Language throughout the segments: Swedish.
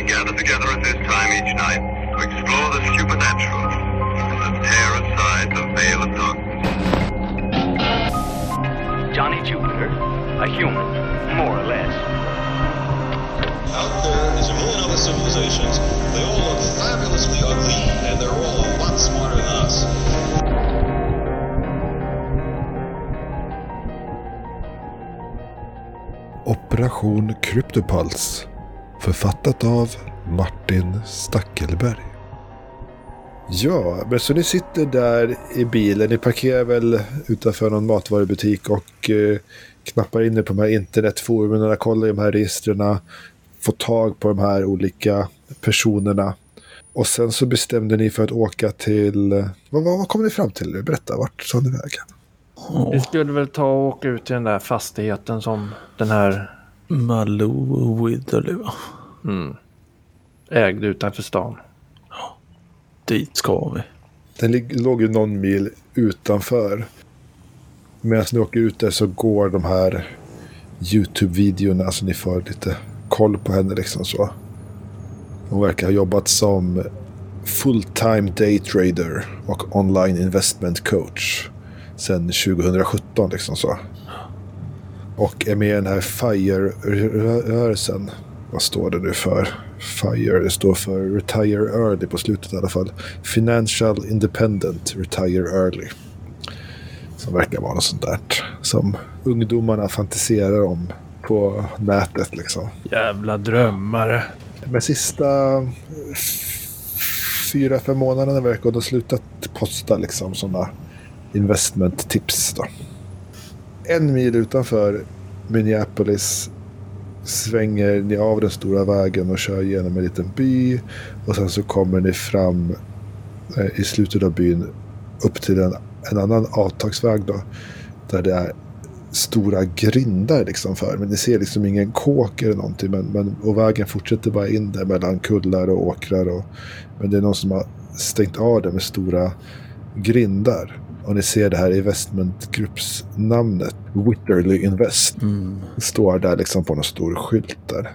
we gather together at this time each night to explore the supernatural and to tear aside the veil of darkness. Johnny Jupiter, a human, more or less. Out there is a million other civilizations. They all look fabulously ugly, and they're all a lot smarter than us. Operation Kryptopuls Författat av Martin Stackelberg. Ja, men så ni sitter där i bilen. Ni parkerar väl utanför någon matvarubutik och eh, knappar in er på de här internetforumen, kollar i de här registren, får tag på de här olika personerna. Och sen så bestämde ni för att åka till... Vad, vad, vad kom ni fram till? Berätta, vart sa ni vägen? Vi skulle väl ta och åka ut till den där fastigheten som den här Malou Witherly va? ägde utanför stan. Dit ska vi. Den låg ju någon mil utanför. Medan ni åker ut där så går de här YouTube-videorna så ni får lite koll på henne liksom så. Hon verkar ha jobbat som full-time daytrader och online investment coach sedan 2017 liksom så. Och är med i den här FIRE-rörelsen. Vad står det nu för? FIRE, det står för Retire Early på slutet i alla fall. Financial Independent Retire Early. Som verkar vara något sånt där som ungdomarna fantiserar om på nätet liksom. Jävla drömmare. De sista fyra, fem månaderna verkar hon ha slutat posta liksom sådana investment-tips. Då. En mil utanför Minneapolis svänger ni av den stora vägen och kör genom en liten by. Och sen så kommer ni fram eh, i slutet av byn upp till en, en annan avtagsväg då. Där det är stora grindar liksom för. Men ni ser liksom ingen kåk eller någonting. Men, men, och vägen fortsätter bara in där mellan kullar och åkrar. Och, men det är någon som har stängt av det med stora grindar. Och ni ser det här investmentgruppsnamnet. Witterly Invest. Står där liksom på någon stor skylt där.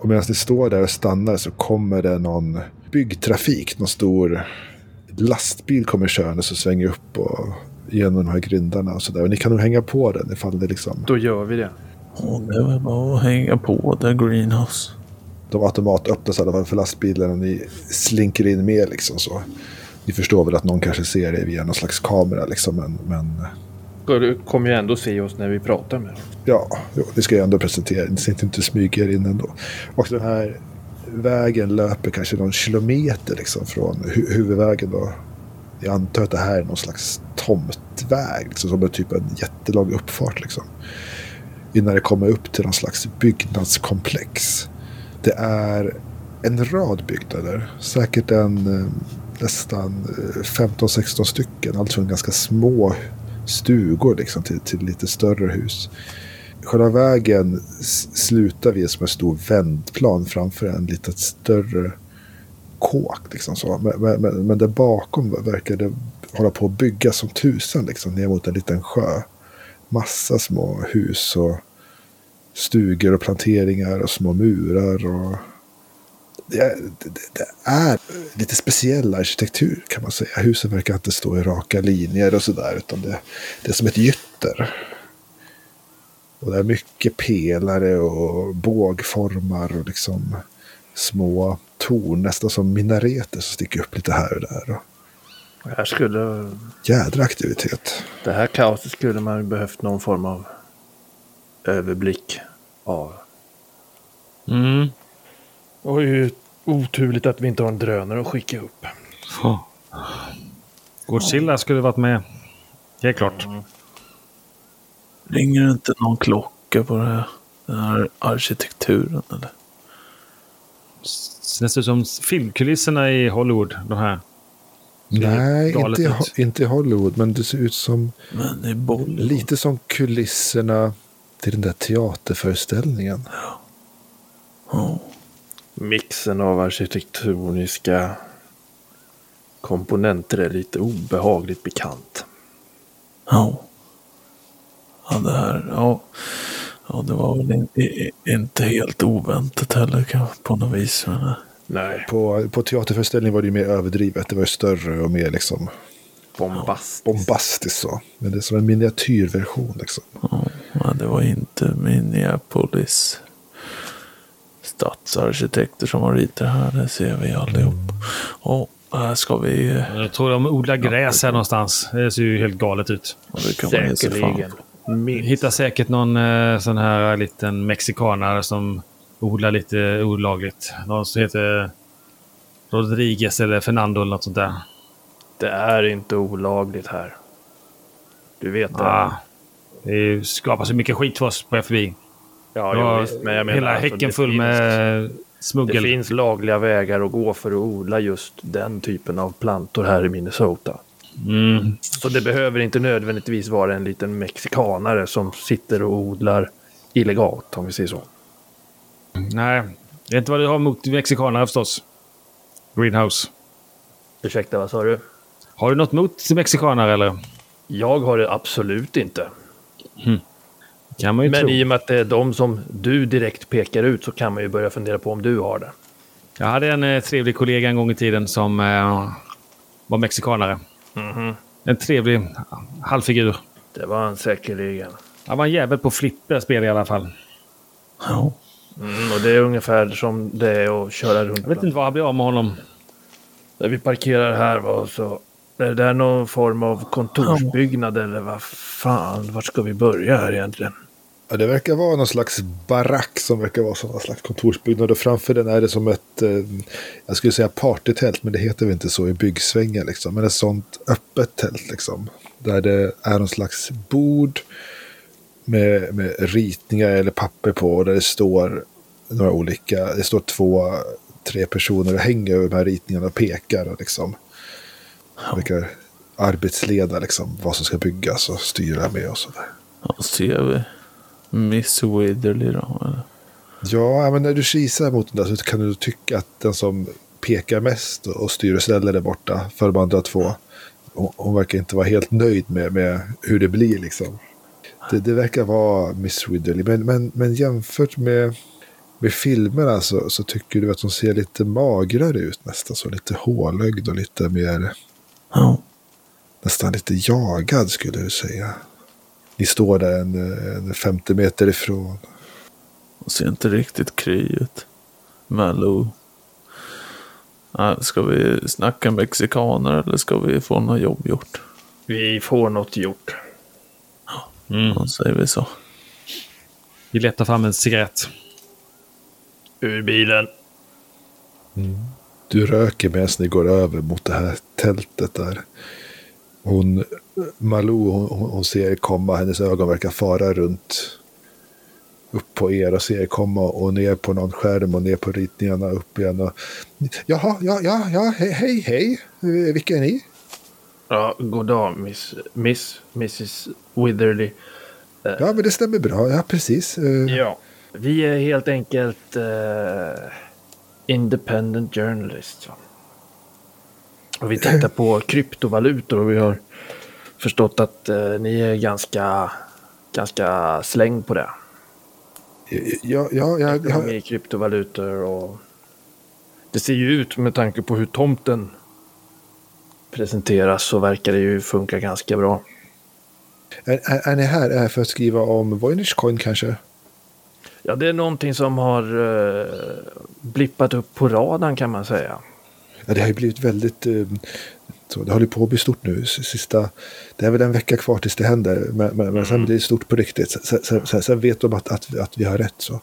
Och medan ni står där och stannar så kommer det någon byggtrafik. Någon stor lastbil kommer körande och svänger upp och genom de här grindarna och sådär. Och ni kan nog hänga på den ifall det liksom Då gör vi det. Och det är väl bara att hänga på där Greenhouse. de automat öppnas i alla fall för lastbilen och ni slinker in med liksom så. Ni förstår väl att någon kanske ser er via någon slags kamera liksom. Men, men Du kommer ju ändå se oss när vi pratar med dem. ja, jo, ni ska ju ändå presentera. Ni sitter inte smyga er in ändå. Och den här vägen löper kanske någon kilometer liksom från hu- huvudvägen då. Jag antar att det här är någon slags tomtväg. Liksom, som är typ en jättelång uppfart liksom. Innan det kommer upp till någon slags byggnadskomplex. Det är en rad byggnader. Säkert en eh, nästan eh, 15-16 stycken. Alltså från ganska små stugor liksom till, till lite större hus. Själva vägen slutar vid som en stor vändplan framför en lite större kåk. Liksom så. Men, men, men, men där bakom verkar det hålla på att bygga som tusan liksom, ner mot en liten sjö. Massa små hus och stugor och planteringar och små murar. och det är, det, är lite speciell arkitektur kan man säga. Husen verkar inte stå i raka linjer och sådär. Utan det, det är som ett gytter. Och det är mycket pelare och bågformar och liksom små torn. Nästan som minareter som sticker upp lite här och där. Här, skulle, jädra aktivitet. det här kaoset skulle man ju behövt någon form av överblick av. Mm. Och det är ju oturligt att vi inte har en drönare att skicka upp. Godzilla skulle varit med. Helt klart. Ringer det inte någon klocka på det här, den här arkitekturen eller? Det ser ut som filmkulisserna i Hollywood. De här. Nej, inte, i inte i Hollywood. Men det ser ut som Men i Bollywood. lite som kulisserna till den där teaterföreställningen. Ja. Mixen av arkitektoniska komponenter är lite obehagligt bekant. Ja. Ja, det här. Ja. Ja, det var väl in, i, inte helt oväntat heller på något vis. Men, eh, Nej, På, på teaterföreställningen var det ju mer överdrivet. Det var ju större och mer liksom bombast. bombastiskt så. Men det är som en miniatyrversion liksom. ja, det var inte Minneapolis stadsarkitekter som har ritat här. Det ser vi allihop. Och här ska vi... Jag tror de odlar gräs här någonstans. Det ser ju helt galet ut. Säkerligen. Hittar säkert någon eh, sån här liten mexikanare som odlar lite olagligt. Någon som heter Rodriguez eller Fernando eller något sånt där. Det är inte olagligt här. Du vet det. Ah, det skapar så mycket skit för oss på FBI. Ja, Det var visst, men jag menar hela alltså, häcken det full finns- med Det smuggel. finns lagliga vägar att gå för att odla just den typen av plantor här i Minnesota. Mm. Så det behöver inte nödvändigtvis vara en liten mexikanare som sitter och odlar illegalt, om vi säger så. Nej, det är inte vad du har mot mexikanare förstås. Greenhouse. Ursäkta, vad sa du? Har du något mot mexikanare eller? Jag har det absolut inte. Kan man ju Men tro. i och med att det är de som du direkt pekar ut så kan man ju börja fundera på om du har det. Jag hade en eh, trevlig kollega en gång i tiden som eh, var mexikanare. En trevlig halvfigur. Det var han säkerligen. Han var en jävel på flipperspel i alla fall. Ja, Mm, och det är ungefär som det är att köra runt. Jag vet inte vad han blev av med honom. Där vi parkerar här var så... Är det där någon form av kontorsbyggnad eller vad fan? Vart ska vi börja här egentligen? Ja, det verkar vara någon slags barack som verkar vara någon slags kontorsbyggnad. Och framför den är det som ett, eh, jag skulle säga partytält, men det heter väl inte så i byggsvängen. Liksom. Men ett sånt öppet tält liksom. Där det är någon slags bord med, med ritningar eller papper på. Och där det står några olika, det står två, tre personer och hänger över de här ritningarna och pekar. Och liksom, verkar arbetsleda liksom, vad som ska byggas och styra med och sådär. ja ser vi Miss Witherly då? Ja, men när du kisar mot den där så kan du tycka att den som pekar mest och styr och ställer där borta för de andra två. Hon, verkar inte vara helt nöjd med, med hur det blir liksom. Det, det verkar vara Miss Ridderly. Men, men, men jämfört med, med filmerna så, så tycker du att hon ser lite magrare ut nästan. Så lite hålögd och lite mer, Ja, nästan lite jagad skulle du säga. Ni står där en, en 50 meter ifrån. hon ser inte riktigt kry ut. Malou. Ja, ska vi snacka mexikaner eller ska vi få något jobb gjort? Vi får något gjort. Då säger vi så. Vi letar fram en cigarett. Ur bilen. Du röker medan ni går över mot det här tältet där. Hon, Malou, hon, hon ser er komma. Hennes ögon verkar fara runt. Upp på er och ser er komma och ner på någon skärm och ner på ritningarna upp igen. Och, Jaha, ja, ja, ja, hej, hej, hej. Eh, Vilka är ni? Ja, god dag, miss, miss, Mrs Witherly. Ja, men det stämmer bra. Ja, precis. Eh, Ja. Vi är helt enkelt eh, independent journalists. Och vi tittar på kryptovalutor och vi har förstått att eh, ni är ganska, ganska släng på det. Ja, ja, ja, ja, Ekonomi, kryptovalutor och det ser ju ut med tanke på hur tomten presenteras så verkar det ju funka ganska bra. är, är, är ni här är för att skriva om Voynich Coin kanske? Ja, det är någonting som har eh, blippat upp på radarn kan man säga. Ja, det har ju blivit väldigt... eh, Så det håller på att bli stort nu. Sista, det är väl en vecka kvar tills det händer. Men, men, men sen blir det stort på riktigt. Sen, sen, sen, sen vet de att, att, att vi har rätt. Så.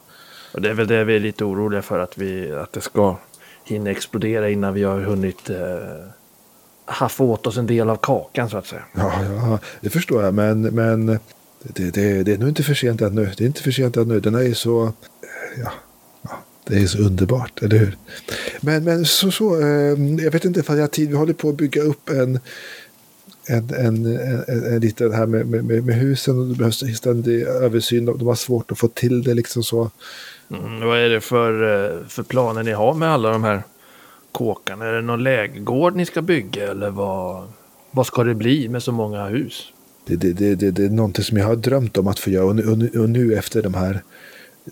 Och det är väl det vi är lite oroliga för att, vi, att det ska hinna explodera innan vi har hunnit eh, haffa åt oss en del av kakan så att säga. Ja, ja, det förstår jag. Men, men det, det, det är nog inte för sent ännu. Det är inte för sent ännu. Den är ju så... eh, ja, det är så underbart, eller hur? Men, men så, så eh, jag vet inte ifall jag har tid. Vi håller på att bygga upp en... En, en, en, en, en liten här med, med, med, husen och det behövs en ständig översyn. De, de har svårt att få till det liksom så. Mm, vad är det för, eh, för planer ni har med alla de här kåkarna? Är det någon lägergård ni ska bygga eller vad, vad ska det bli med så många hus? Det, det, det, det, det är någonting som jag har drömt om att få göra. Och nu, och nu, och nu efter de här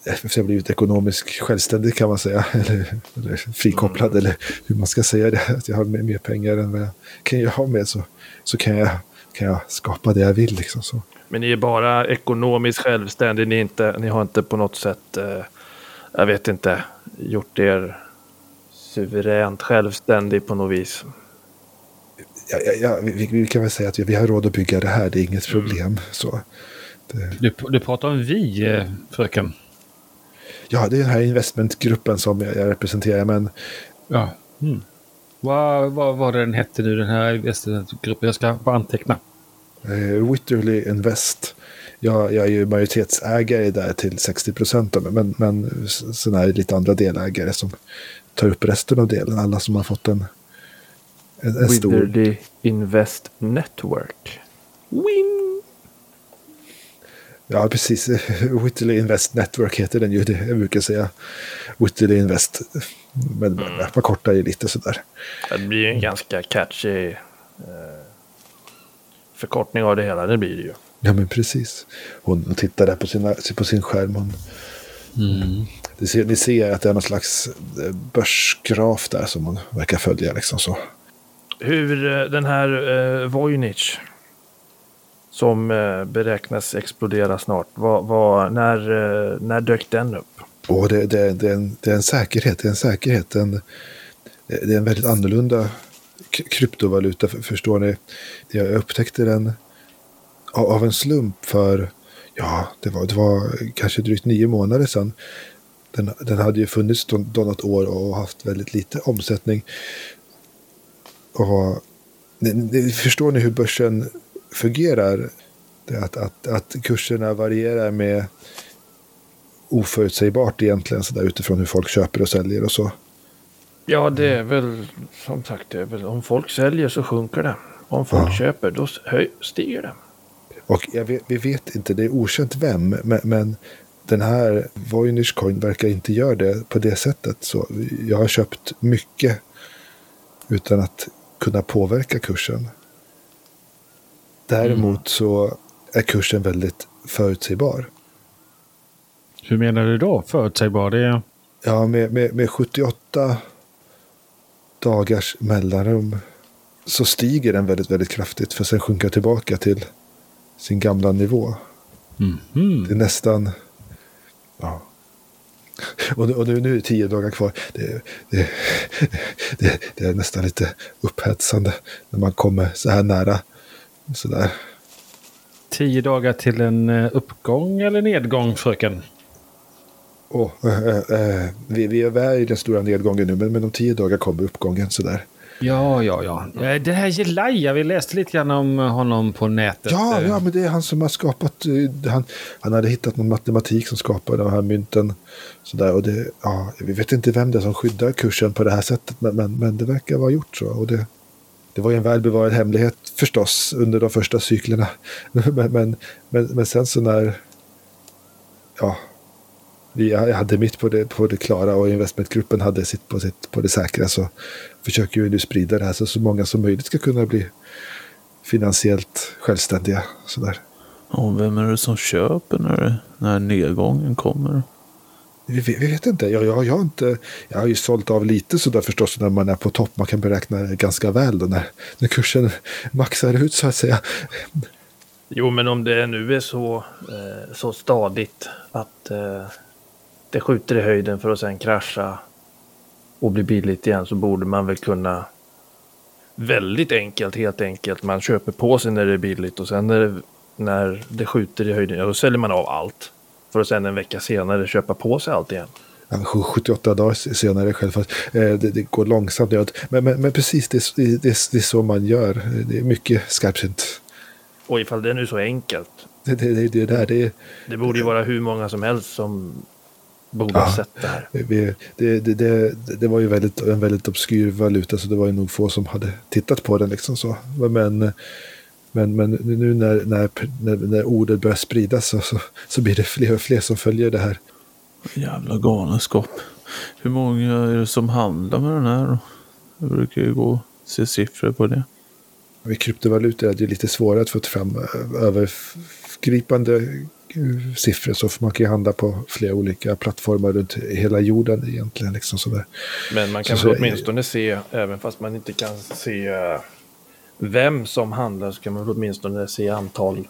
efter att jag blivit ekonomiskt självständig kan man säga. Eller, eller frikopplad eller hur man ska säga det. Att jag har mer, mer pengar än vad jag kan jag ha med så, så kan, jag, kan jag skapa det jag vill. Liksom, så. Men ni är bara ekonomiskt självständiga. Ni, inte, ni har inte på något sätt, eh, jag vet inte, gjort er suveränt självständig på något vis. Ja, ja, ja, vi, vi kan väl säga att vi, vi har råd att bygga det här. Det är inget problem. Så, det, Du, du pratar om vi, eh, fröken. Ja, det är den här investmentgruppen som jag, representerar. Men Ja. Mm. Vad, vad var det den hette nu, den här investmentgruppen? Jag ska bara anteckna. eh, Witterly Invest. Jag, jag är ju majoritetsägare där till 60 procent. Men, men sen är det lite andra delägare som tar upp resten av delen. Alla som har fått en, en, en stor... Witherly Invest Network. Win! Ja, precis. Whitley Invest Network heter den ju. Det jag brukar säga Whitley Invest. Men Mm. man förkortar ju lite sådär. Det blir ju en ganska catchy eh, förkortning av det hela. Det blir det ju. Ja, men precis. Hon, tittar där på, sina, på sin skärm. Hon, det ser, ni ser att det är någon slags eh, börsgraf där som hon verkar följa. Liksom så. Hur eh, den här eh, Voynich som eh, beräknas explodera snart. Vad, vad, när, eh, när dök den upp? Och det, det, det, är en, det är en säkerhet. Det är en säkerhet. En, det är en väldigt annorlunda kryptovaluta. för- Förstår ni? Jag upptäckte den av av en slump för, ja, det var, det var kanske drygt nio månader sedan. Den, den hade ju funnits då, då något år och haft väldigt lite omsättning. Och, ni, ni, förstår ni hur börsen fungerar? Att, att, att kurserna varierar med oförutsägbart egentligen så där, utifrån hur folk köper och säljer och så. Ja, det är väl som sagt, det är väl, om folk säljer så sjunker det. Om folk Ja. köper då höj, stiger det. Och vet, vi vet inte, det är okänt vem, men, men den här Voynich Coin verkar inte göra det på det sättet. Så jag har köpt mycket utan att kunna påverka kursen. Däremot så är kursen väldigt förutsägbar. Hur menar du då? Förutsägbar? Det är... Ja, med, med, med 78 dagars mellanrum så stiger den väldigt, väldigt kraftigt för sen sjunka tillbaka till sin gamla nivå. Mhm. Det är nästan... Ja. Och, nu- och nu, nu är det tio dagar kvar. Det, det, det, det är nästan lite upphetsande när man kommer så här nära. Sådär. Tio dagar till en eh, uppgång eller nedgång, fröken? Och, äh, äh, vi, vi är väl i den stora nedgången nu, men, men om tio dagar kommer uppgången. Sådär. Ja, ja, ja. Eh, Det här Jelaya, vi läste lite grann om honom på nätet. Ja, Eh, ja, men det är han som har skapat... eh, Han, han hade hittat någon matematik som skapade de här mynten. Sådär, och det, ja, vi vet inte vem det är som skyddar kursen på det här sättet, men, men, men det verkar vara gjort så. Och det, det var ju en välbevarad hemlighet förstås under de första cyklerna. Men, men, men, men sen så när... Ja, vi jag hade mitt på det, på det klara och investmentgruppen hade sitt på, sitt på det säkra så försöker vi nu sprida det här så så många som möjligt ska kunna bli finansiellt självständiga. Sådär. Och vem är det som köper när, när nedgången kommer? Vi, vet, vi vet inte. Jag, jag, jag, har inte. jag har ju sålt av lite sådär förstås när man är på topp. Man kan beräkna ganska väl då när, när kursen maxar ut så att säga. Jo, men om det nu är så, eh, så stadigt att eh, det skjuter i höjden för att sen krascha och bli billigt igen så borde man väl kunna väldigt enkelt, helt enkelt, man köper på sig när det är billigt och sen när det, när det skjuter i höjden, ja, då säljer man av allt. För att sen en vecka senare köpa på sig allt igen. Ja, sju- 78 dagar senare självfallet. Eh, det, det går långsamt. Men, men, men precis, det, är- det, är- det är så man gör. Det är mycket skarpsynt. Och ifall det är nu så enkelt, Det, det, det, där, det är... det borde ju vara hur många som helst som borde ha Ja. sett det här. Vi, det, det, det, det var ju väldigt, en väldigt obskyr valuta så det var ju nog få som hade tittat på den. Liksom så. Men, men, men nu när, när, när, när ordet börjar spridas så, så, så blir det fler och fler som följer det här. Jävla galenskap. Hur många är det som handlar med den här? Det brukar ju gå att se siffror på det. Med kryptovalutor är det lite svårare att få fram eh, övergripande eh, siffror. Så man kan ju handla på flera olika plattformar runt hela jorden egentligen. Liksom sådär. Men man kan Så- väl så- åtminstone se, även fast man inte kan se eh, vem som handlar, så kan man åtminstone se antal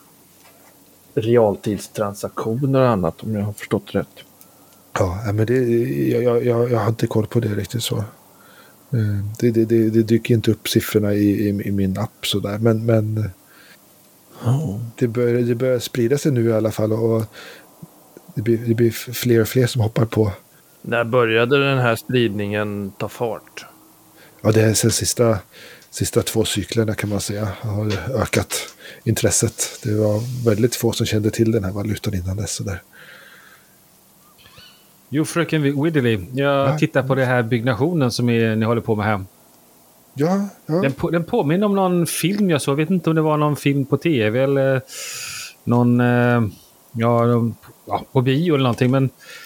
realtidstransaktioner och annat om jag har förstått rätt. Ja, men det, jag, jag, jag, har inte koll på det riktigt så. Eh, Det, det, det, det dyker inte upp siffrorna i, i, i min app sådär. Men, men Ja. det, börjar, det börjar sprida sig nu i alla fall. Och det blir, det blir fler och fler som hoppar på. När började den här spridningen ta fart? Ja, det är sen sista, sista två cyklerna kan man säga har ökat intresset. Det var väldigt få som kände till den här valutan innan dess. Sådär. Jo, fröken Widderly. Jag Ja. tittar på den här byggnationen som är, ni håller på med här. Ja, ja. Den, på, den påminner om någon film jag såg. Jag vet inte om det var någon film på tv eller. Eh, ja, någon- ja, på bio eller någonting. Men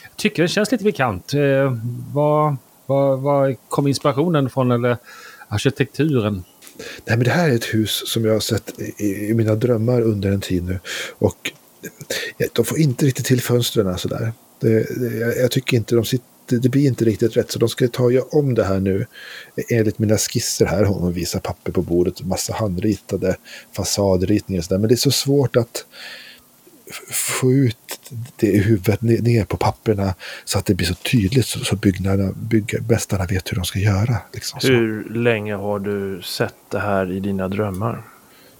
jag tycker den känns lite bekant. Eh, vad, vad, vad kom inspirationen från? Eller arkitekturen? Nej, men det här är ett hus som jag har sett i, i mina drömmar under en tid nu. Och de får inte riktigt till fönstren sådär. Det, det, jag, tycker inte de sitter, det blir inte riktigt rätt. Så de ska ta göra om det här nu. Enligt mina skisser här. Hon visar papper på bordet. Massa handritade fasadritningar och sådär. Men det är så svårt att få ut det i huvudet ner, på papperna så att det blir så tydligt så, så byggnaderna, byggmästarna vet hur de ska göra. Liksom, så. Hur länge har du sett det här i dina drömmar?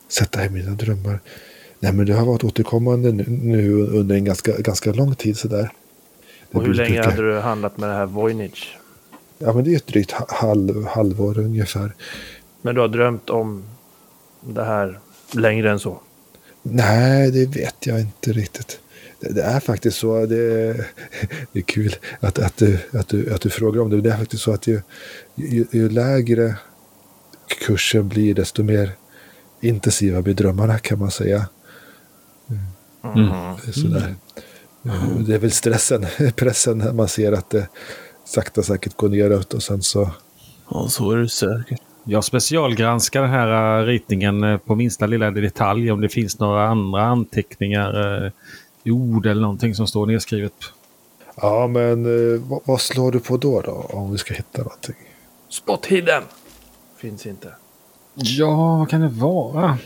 sätta i mina drömmar. Nej, men det har varit återkommande nu, nu under en ganska, ganska lång tid sådär. Det Och hur länge brukar- hade du handlat med det här Voynich? Ja, men det är ett drygt ha- halv, halvår ungefär. Men du har drömt om det här längre än så? Nej, det vet jag inte riktigt. Det, det är faktiskt så. Det är, det är kul att, att, du, att, du, att du frågar om det. Det är faktiskt så att ju, ju, ju lägre kursen blir, desto mer intensiva blir drömmarna kan man säga. Mm. Sådär. Eh, Det är väl stressen, pressen när man ser att det sakta säkert går neråt och sen så... ja, så är det säkert. Jag specialgranskar den här eh, ritningen eh, på minsta lilla detalj. Om det finns några andra anteckningar, eh, ord eller någonting som står nedskrivet. Ja, men vad, slår du på då, då? Om vi ska hitta någonting. Spot hidden! Finns inte. Ja, vad kan det vara?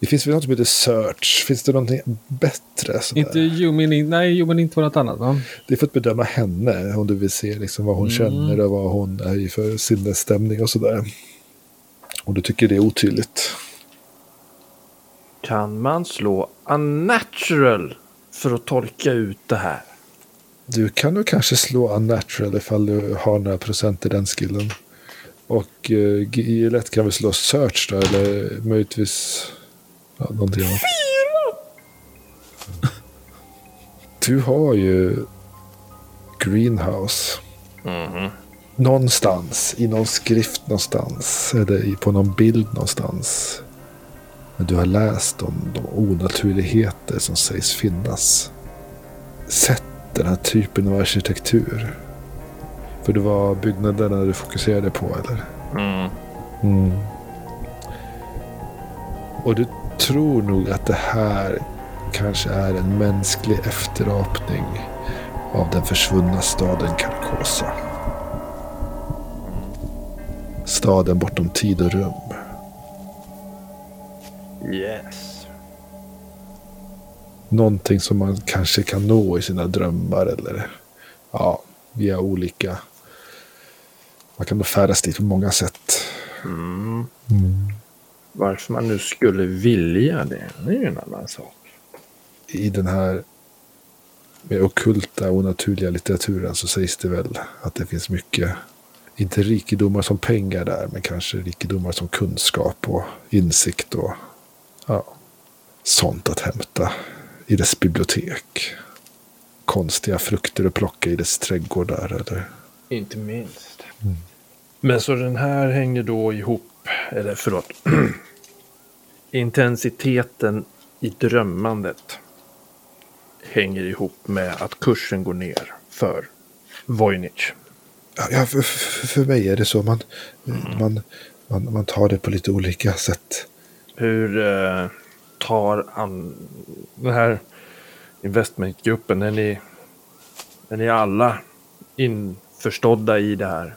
Det finns väl något som heter search. Finns det någonting bättre? Sådär? Inte Human... Nej, Human inte var något annat va? Det är för att bedöma henne. Om du vill se liksom vad hon känner och vad hon är i för sinnesstämning och sådär. Och du tycker det är otydligt. Kan man slå unnatural för att tolka ut det här? Du kan nog kanske slå unnatural ifall du har några procent i den skillen. Och uh, Gillette kan väl slå search då, eller möjligtvis ja, någonting annat. Du har ju Greenhouse. Någonstans, i någon skrift någonstans. Eller på någon bild någonstans. Men du har läst om de onaturligheter som sägs finnas. Sett den här typen av arkitektur. För det var byggnaderna du fokuserade på, eller? Mm. Och du tror nog att det här kanske är en mänsklig efterapning av den försvunna staden Carcosa. Staden bortom tid och rum. Yes. Någonting som man kanske kan nå i sina drömmar eller ja, via olika... Man kan nog färdas dit på många sätt. Varför man nu skulle vilja det, det är ju en annan sak. I den här med okulta och naturliga litteraturen så sägs det väl att det finns mycket, inte rikedomar som pengar där, men kanske rikedomar som kunskap och insikt och ja, sånt att hämta i dess bibliotek. Konstiga frukter att plocka i dess trädgårdar eller Inte minst. Men så den här hänger då ihop, eller förlåt. Intensiteten i drömmandet hänger ihop med att kursen går ner för Voynich. Ja, för, för, mig är det så. Man, man, man, man tar det på lite olika sätt. Hur eh, tar an, den här investmentgruppen, är ni, är ni alla införstådda i det här?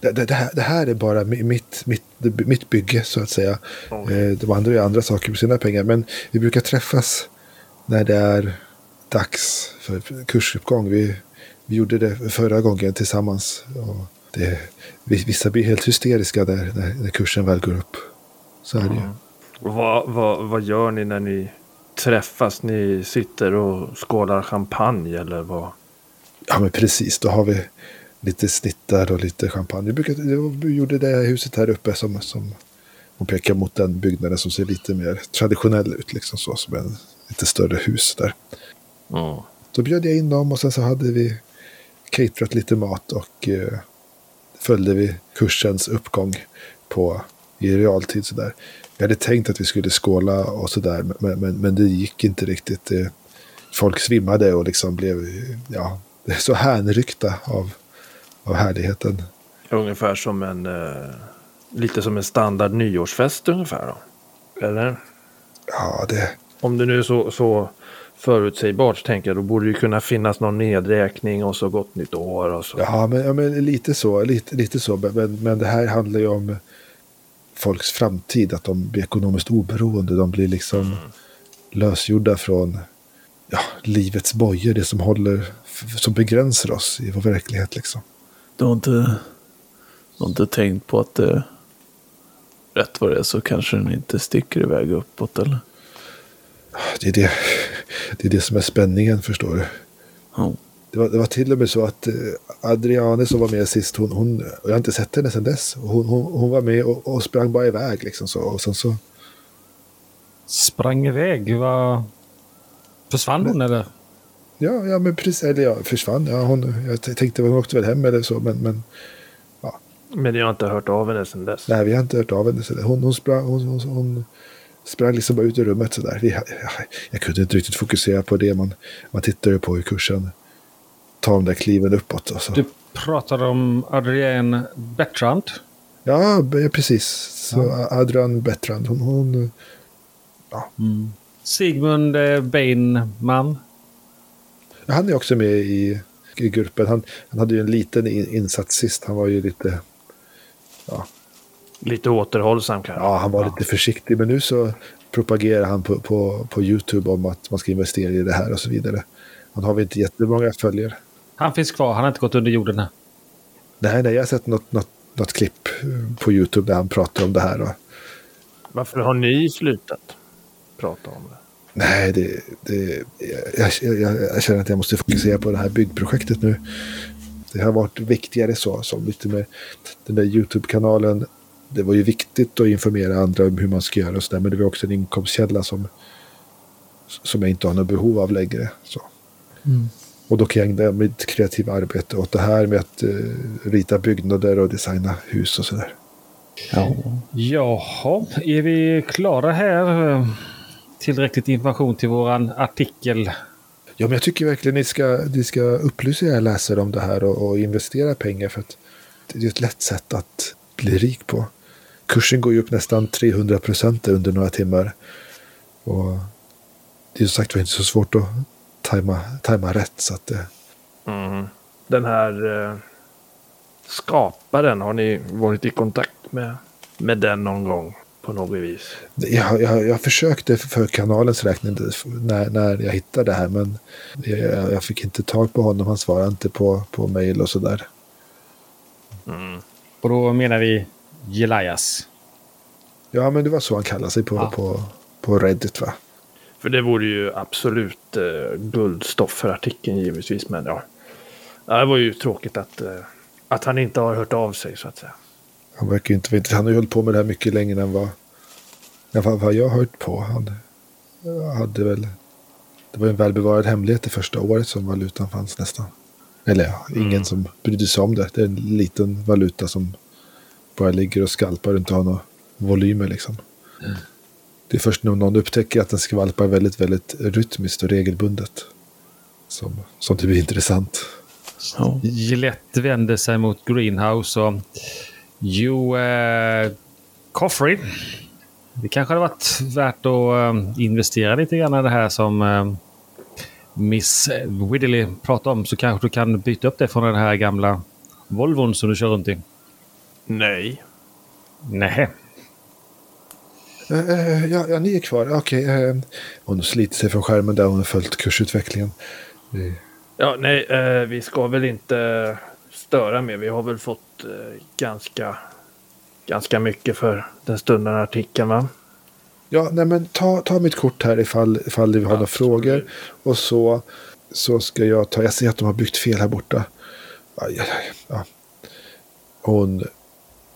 Det, det, det, här, det här är bara mi- mitt, mitt, mitt bygge så att säga. Eh, De andra gör andra saker med sina pengar. Men vi brukar träffas när det är dags för kursuppgång. Vi, vi gjorde det förra gången tillsammans. Och det, vissa blir helt hysteriska där, när, när kursen väl går upp. Så är det ju. Vad, vad, vad gör ni när ni träffas? Ni sitter och skålar champagne eller vad? Ja, men precis. Då har vi lite snittar och lite champagne. Vi, brukade, vi gjorde det här huset här uppe som, som hon pekar mot den byggnaden som ser lite mer traditionell ut. Liksom så, som en lite större hus där. Ja. Då bjöd jag in dem och sen så hade vi caterat lite mat och eh, följde vi kursens uppgång på, i realtid. Så där. Vi hade tänkt att vi skulle skåla och sådär, men, men, men det gick inte riktigt. Det, folk svimmade och liksom blev ja, så hänryckta av, av härligheten. Ungefär som en... Eh, lite som en standard nyårsfest ungefär då? Eller? Ja, det, Om det nu är så, så förutsägbart tänker jag då borde det ju kunna finnas någon nedräkning och så gott nytt år och så. ja, men, ja, men lite så. Lite, lite så. Men- Men, det här handlar ju om folks framtid. Att de blir ekonomiskt oberoende. De blir liksom lösgjorda från ja, livets bojor. Det som håller, som begränsar oss i vår verklighet. Liksom. Du har inte, du har inte tänkt på att det, rätt vad det är så kanske den inte sticker iväg uppåt eller? Det är det, det är det som är spänningen, förstår du. Ja. Det var, det var till och med så att eh, Adriane som var med sist, hon, hon, jag har inte sett henne sedan dess. Hon, hon, hon var med och, och sprang bara iväg. Liksom så, och sen så, Sprang iväg. Vad... Försvann hon eller? ja, ja men precis, eller ja, försvann. Ja, hon, jag tänkte hon åkte väl hem eller så, men, men Men jag har inte hört av henne sedan dess. nej, vi har inte hört av henne. Så där. Hon, hon, sprang, hon, hon, hon sprang liksom bara ut ur rummet sådär. Vi, jag, jag kunde inte riktigt fokusera på det. Man, man tittar ju på hur kursen tar de där kliven uppåt. Och så. Du pratade om Adrienne Bertrand. Ja, precis. Så Adrian Bertrand, hon, hon Sigmund eh, Bainman. Han är också med i, i gruppen. Han, han hade ju en liten in, insats sist. Han var ju lite, Lite återhållsam kanske. ja, han var lite försiktig. Men nu så propagerar han på, på, på YouTube om att man ska investera i det här och så vidare. Han har väl inte jättemånga följare. Han finns kvar. Han har inte gått under jorden här. Nej, nej, jag har sett något, något, något klipp eh, på YouTube där han pratar om det här. Och, Varför har ni slutat prata om det? nej, det, det, jag, jag, jag, jag känner att jag måste fokusera på det här byggprojektet nu. Det har varit viktigare så, som lite mer den där YouTube-kanalen. Det var ju viktigt att informera andra om hur man ska göra och så där, men det var också en inkomstkälla som, som jag inte har något behov av längre. Så. Och då kan jag ägna mitt kreativa arbete åt det här med att eh, rita byggnader och designa hus och sådär. Ja. Jaha, är vi klara här? Eh, Tillräckligt information till våran artikel. Ja, men jag tycker verkligen ni ska, ni ska upplysa era läsare om det här och, och investera pengar för att det är ett lätt sätt att bli rik på. Kursen går ju upp nästan 300 procent under några timmar. Och det är som sagt var inte så svårt att tajma, tajma rätt. Så att, eh, Mm. Den här eh, skaparen, har ni varit i kontakt med, med den någon gång på något vis? jag, jag, jag försökte för kanalens räkning när, när jag hittade det här men jag, jag fick inte tag på honom. Han svarade inte på, på mail och sådär. Och då menar vi Gelias. Ja, men det var så han kallade sig på, Ja. på, på Reddit va? För det vore ju absolut eh, guldstoff för artikeln givetvis. Men ja, Ja, det var ju tråkigt att, eh, att han inte har hört av sig så att säga. Han verkar ju inte intressant. Han har ju hållit på med det här mycket längre än vad, än vad, vad jag har hört på. Han hade väl... Det var en välbevarad hemlighet det första året som valutan fanns nästan. Eller ja, ingen som brydde sig om det. Det är en liten valuta som bara ligger och skalpar och inte har några volymer liksom. Det är först när någon upptäcker att den skvalpar väldigt, väldigt rytmiskt och regelbundet. Som, som det blir intressant. ja. Gillette vänder sig mot Greenhouse och Jo eh, Coffrey. Det kanske hade varit värt att eh, investera lite grann i det här som eh, Miss Widdley pratade om. Så kanske du kan byta upp det från den här gamla Volvon som du kör runt i. Nej. Nej. Eh, eh, ja, ja, ni är kvar. Okej. eh, hon sliter sig från skärmen där hon har följt kursutvecklingen. Eh, Ja, nej, eh, vi ska väl inte störa mer. Vi har väl fått eh, ganska, ganska mycket för den stundande artikeln, va? Ja, nej men ta, ta mitt kort här ifall, ifall vi har några Absolut. frågor. Och så, så ska jag ta, jag ser att de har byggt fel här borta. Aj, aj, aj, ja. Hon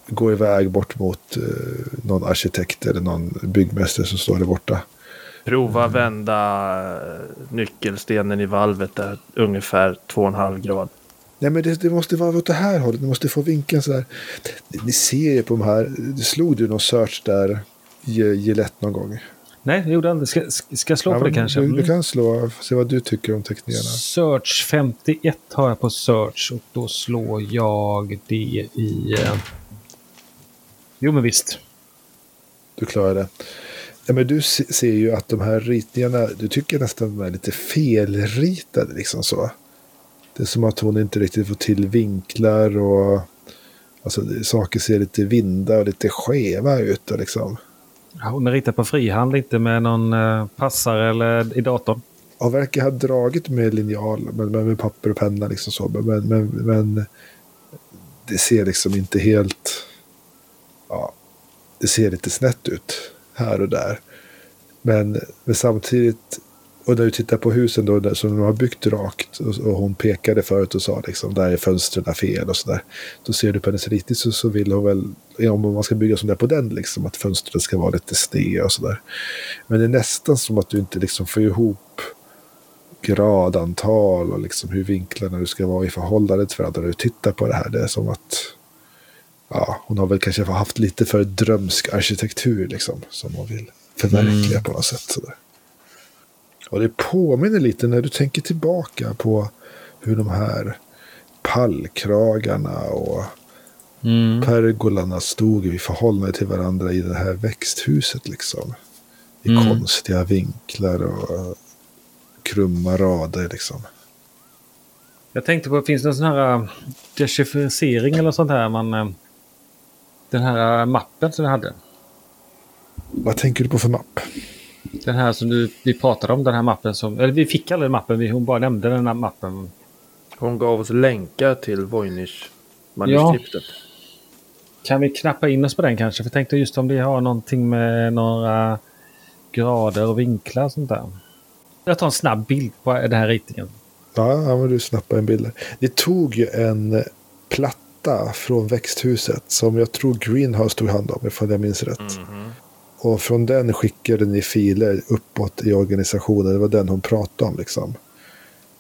går iväg bort mot eh, någon arkitekt eller någon byggmästare som står där borta. Prova vända eh, nyckelstenen i valvet där ungefär 2,5 grad. Nej men det, det måste vara åt det här hållet, ni måste få vinkeln så här. Ni ser ju på de här, det slog du någon search där, Ge- Gillette någon gång? Nej, det gjorde han inte. Ska, ska jag slå Ja, på det kanske? Du, du Mm. kan slå, se vad du tycker om teckningarna. Search 51 har jag på search och då slår jag det i... Jo men visst. Du klarar det. Ja, men du se- ser ju att de här ritningarna, du tycker nästan de är lite felritade. Liksom så. Det är som att hon inte riktigt får till vinklar och alltså, saker ser lite vinda och lite skeva ut. Liksom. Ja, Hon är ritad på frihand, inte med någon eh, passare eller i datorn. Och verkar ha dragit med linjal, men med, med papper och penna. Liksom så. Men, men, men det ser liksom inte helt... Ja, det ser lite snett ut här och där. Men, men samtidigt, och när du tittar på husen då, där, som de har byggt rakt, och, och hon pekade förut och sa liksom, där är fönstren fel och sådär. Då ser du på hennes ritning så, så vill hon väl, ja, om man ska bygga som det är på den, liksom, att fönstren ska vara lite sneda och sådär. Men det är nästan som att du inte liksom får ihop gradantal och liksom hur vinklarna du ska vara i förhållande till varandra när du tittar på det här. Det är som att ja, hon har väl kanske haft lite för drömsk arkitektur liksom, som hon vill förverkliga på något sätt. Sådär. Och det påminner lite när du tänker tillbaka på hur de här pallkragarna och pergolarna stod i förhållande till varandra i det här växthuset. liksom. I Mm. konstiga vinklar och krumma rader liksom. Jag tänkte på, finns det någon sån här eh, dechiffrering eller sånt här? Man, eh, den här mappen som vi hade. Vad tänker du på för mapp? Den här som du, vi pratade om, den här mappen som... Eller vi fick aldrig mappen, vi, hon bara nämnde den här mappen. Hon gav oss länkar till Voynich-manuskriptet. Kan vi knappa in oss på den kanske? För jag tänkte just om det har någonting med några grader och vinklar och sånt där. Jag tar en snabb bild på den här ritningen. Ja, ja, men du snappar en bild. Det tog ju en platta från växthuset som jag tror Greenhouse tog hand om, ifall jag minns rätt. Och från den skickade ni filer uppåt i organisationen. Det var den hon pratade om liksom.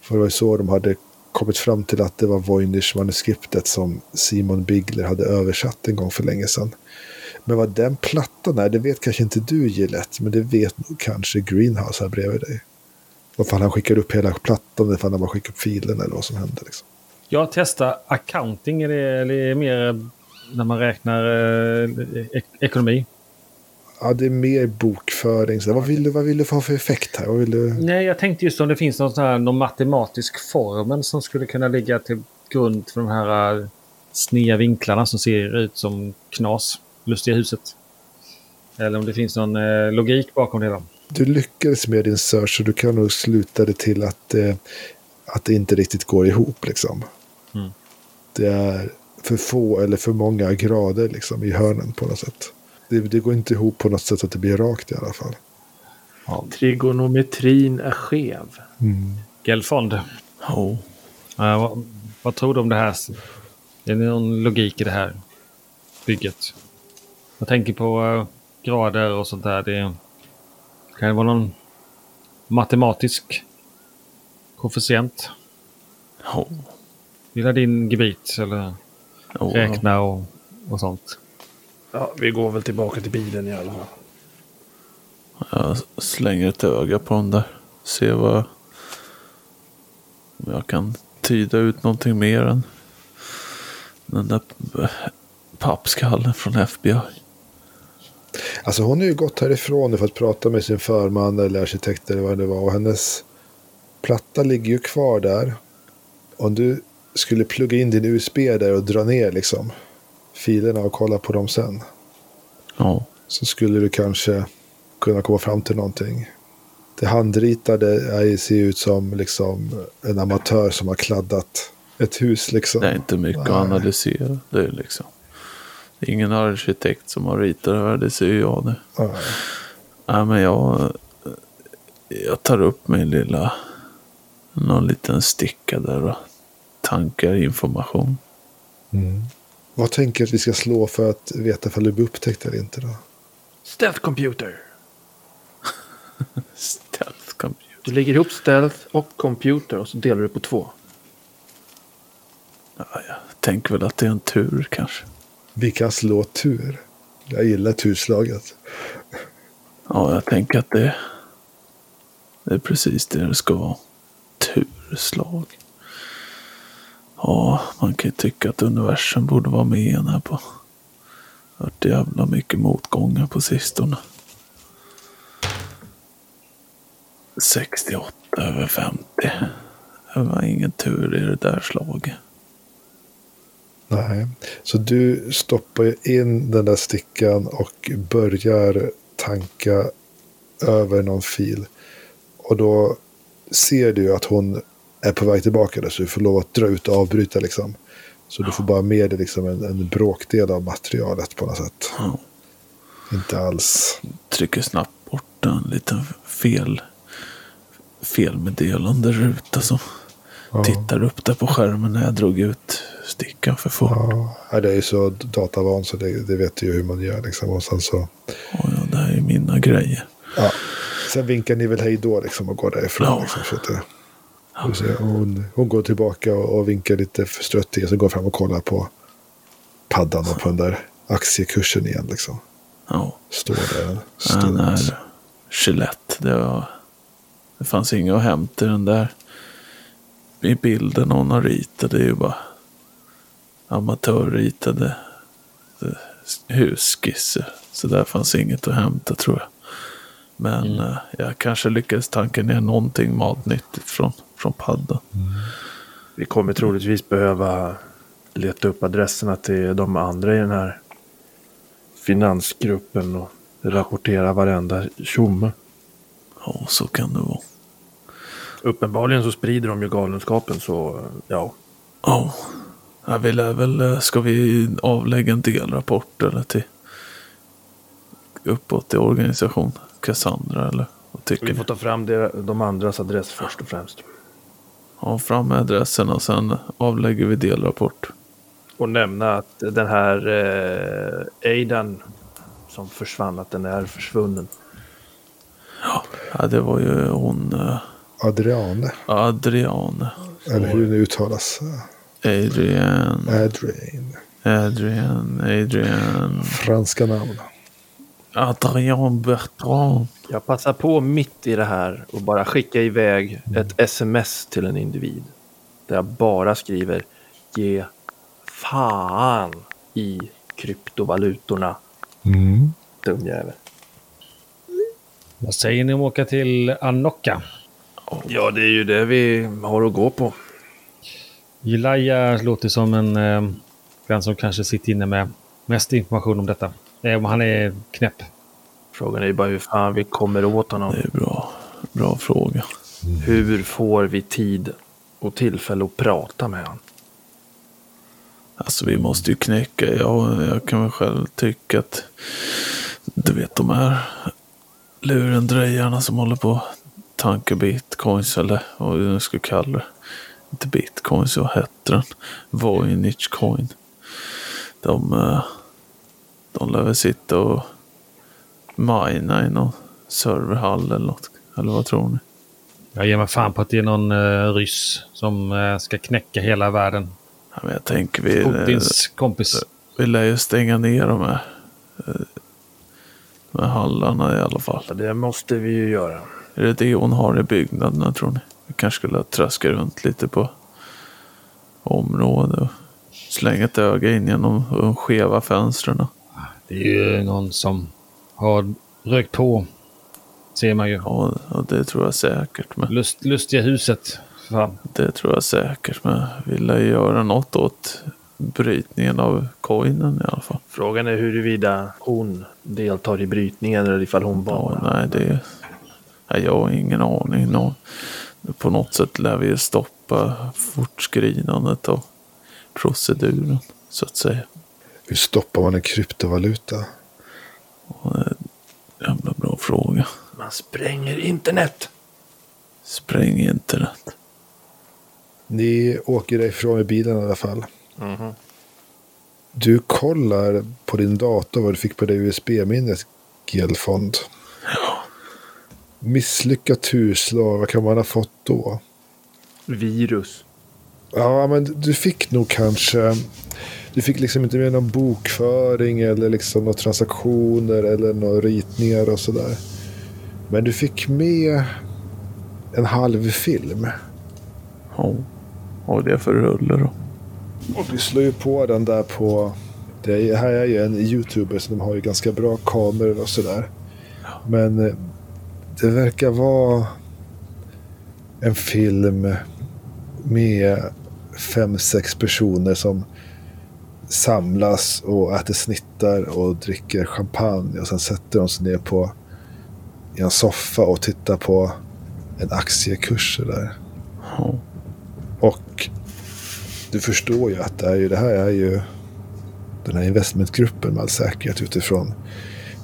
För det var så de hade kommit fram till att det var Voynich-manuskriptet som Simon Bigler hade översatt en gång för länge sedan. Men vad den plattan är, det vet kanske inte du Gillette, men det vet nog kanske Greenhouse här bredvid dig. Vad fan han skickar upp hela plattan, eller fan han bara skickar upp filen eller vad som händer. Liksom. Jag testar accounting, det, eller mer när man räknar eh, ek ekonomi? Ja, det är mer bokföring. Så vad, vill du, vad vill du få för effekt här? Vad vill du? Nej, jag tänkte just om det finns någon, sån här, någon matematisk formel som skulle kunna ligga till grund för de här eh, sneda vinklarna som ser ut som knas. Lustiga huset. Eller om det finns någon eh, logik bakom det. hela. Du lyckades med din search så du kan nog sluta det till att, eh, att det inte riktigt går ihop. Liksom. Mm. Det är för få eller för många grader liksom, i hörnen på något sätt. Det, det går inte ihop på något sätt att det blir rakt i alla fall. Trigonometrin är skev. Gelfond. Oh. Eh, vad, vad tror du om det här? Är det någon logik i det här bygget? Jag tänker på eh, grader och sånt där. Det kan det vara någon matematisk koefficient? Oh. Gillar din gebit eller Oh. räkna och, och sånt? Ja, vi går väl tillbaka till bilen i alla fall. Jag slänger ett öga på den där. Se vad om jag kan tyda ut någonting mer än den där pappskallen från FBI. Alltså hon har ju gått härifrån för att prata med sin förman eller arkitekt eller vad det var. Och hennes platta ligger ju kvar där. Om du skulle plugga in din USB där och dra ner liksom filerna och kolla på dem sen. Ja. Så skulle du kanske kunna komma fram till någonting. Det handritade är, ser ut som liksom en amatör som har kladdat ett hus liksom. Det är inte mycket Nej. att analysera. Det är liksom. Det är ingen arkitekt som har ritat det här. Det ser ju jag det. Ja. Nej, men jag, jag tar upp min lilla, någon liten sticka där och tankar information. Vad tänker du att vi ska slå för att veta ifall du blir upptäckt eller inte då? Stealth computer. Stealth computer. Du lägger ihop stealth och computer och så delar du på två. Ja, jag tänker väl att det är en tur kanske. Vi kan slå tur. Jag gillar turslaget. Ja, jag tänker att det, det är precis det det ska vara. Turslag. Ja, man kan ju tycka att universum borde vara med igen här på. Det Varit jävla mycket motgångar på sistone. 68 över 50. Det var ingen tur i det där slaget. Nej. Så du stoppar in den där stickan och börjar tanka över någon fil. Och då ser du att hon är på väg tillbaka där, så du får lov att dra ut och avbryta liksom. Så du får bara med dig liksom en, en bråkdel av materialet på något sätt. Ja. Inte alls. Trycker snabbt bort en liten fel felmeddelande ruta som Ja. tittar upp där på skärmen när jag drog ut stickan för fort. Ja, det är ju så datavan så det, det vet du ju hur man gör liksom. Och sen så. Ja, det här är mina grejer. Ja. Sen vinkar ni väl hej då liksom och går därifrån. Ja. Liksom, så att det, och så, hon, hon går tillbaka och, och vinkar lite förstrött till er. Så går fram och kollar på paddan och på den där aktiekursen igen. Liksom. Ja, Står där en den här Gillette. Det, var, det fanns inget att hämta i den där. I bilden hon har ritat. Det är ju bara amatörritade eh, husskisser. Så där fanns inget att hämta tror jag. Men eh, jag kanske lyckades tanka ner någonting matnyttigt från, från paddan. Vi kommer troligtvis behöva leta upp adresserna till de andra i den här finansgruppen och rapportera varenda tjomme. Ja, så kan det vara. Uppenbarligen så sprider de ju galenskapen så ja. Ja, jag vill väl, eh, ska vi avlägga en delrapport eller till uppåt i organisation? Cassandra eller vad tycker Vi får ta fram de andras adress först och främst. Ja, fram med adressen och sen avlägger vi delrapport. Och nämna att den här eh, Aidan som försvann, att den är försvunnen. Ja, det var ju hon eh, Adriane. Adriane. Eller hur det uttalas. Adrian, Adrian. Adrian, Adrian, Franska namn. Adrian Bertrand. Jag passar på mitt i det här och bara skicka iväg ett sms till en individ. Där jag bara skriver ge fan i kryptovalutorna. Mm. Dum jävel. Vad säger ni om att åka till Anokka? Ja, det är ju det vi har att gå på. Jelaya låter som en eh, den som kanske sitter inne med mest information om detta. Eh, om han är knäpp. Frågan är ju bara hur fan vi kommer åt honom. Det är bra, bra fråga. Hur får vi tid och tillfälle att prata med honom? Alltså vi måste ju knäcka. Jag, jag kan väl själv tycka att du vet de här lurendrejarna som håller på tanka bitcoins eller vad vi nu ska kalla det. Inte bitcoins, vad hette den? Voynich coin. De, eh, de lär väl sitta och mina i någon serverhall eller något. Eller vad tror ni? Jag ger mig fan på att det är någon eh, ryss som eh, ska knäcka hela världen. Ja, men jag tänker vi, Putins kompis. vi lär ju stänga ner de här, eh, de här hallarna i alla fall. Ja, det måste vi ju göra. Är det det hon har i byggnaderna tror ni? Vi kanske skulle traska runt lite på området och slänga ett öga in genom de skeva fönstren. Det är ju någon som har rökt på. Ser man ju. Ja, ja, det tror jag säkert. Men Lust, lustiga huset. Fan. det tror jag säkert. Men vill jag göra något åt brytningen av coinen i alla fall. Frågan är huruvida hon deltar i brytningen eller ifall hon Ja, bara... nej, det... Nej, jag har ingen aning. Nå, på något sätt lär vi stoppa fortskridandet av proceduren, så att säga. Hur stoppar man en kryptovaluta? Jävla bra fråga. Man spränger internet! Spräng internet. Ni åker ifrån i bilen i alla fall. Du kollar på din dator vad du fick på det USB-minnet, Gelfond. Misslyckat turslag, vad kan man ha fått då? Virus. Ja, men du fick nog kanske... Du fick liksom inte med någon bokföring eller liksom några transaktioner eller några ritningar och sådär. Men du fick med en halv film. Ja, vad är det för rulle då? Och du slår ju på den där på... Det här är ju en youtuber så de har ju ganska bra kameror och sådär. Men eh, det verkar vara en film med fem, sex personer som samlas och äter snittar och dricker champagne. Och sen sätter de sig ner på i en soffa och tittar på en aktiekurs där. Ja, Och du förstår ju att det, är ju, det här är ju den här investmentgruppen med all säkerhet utifrån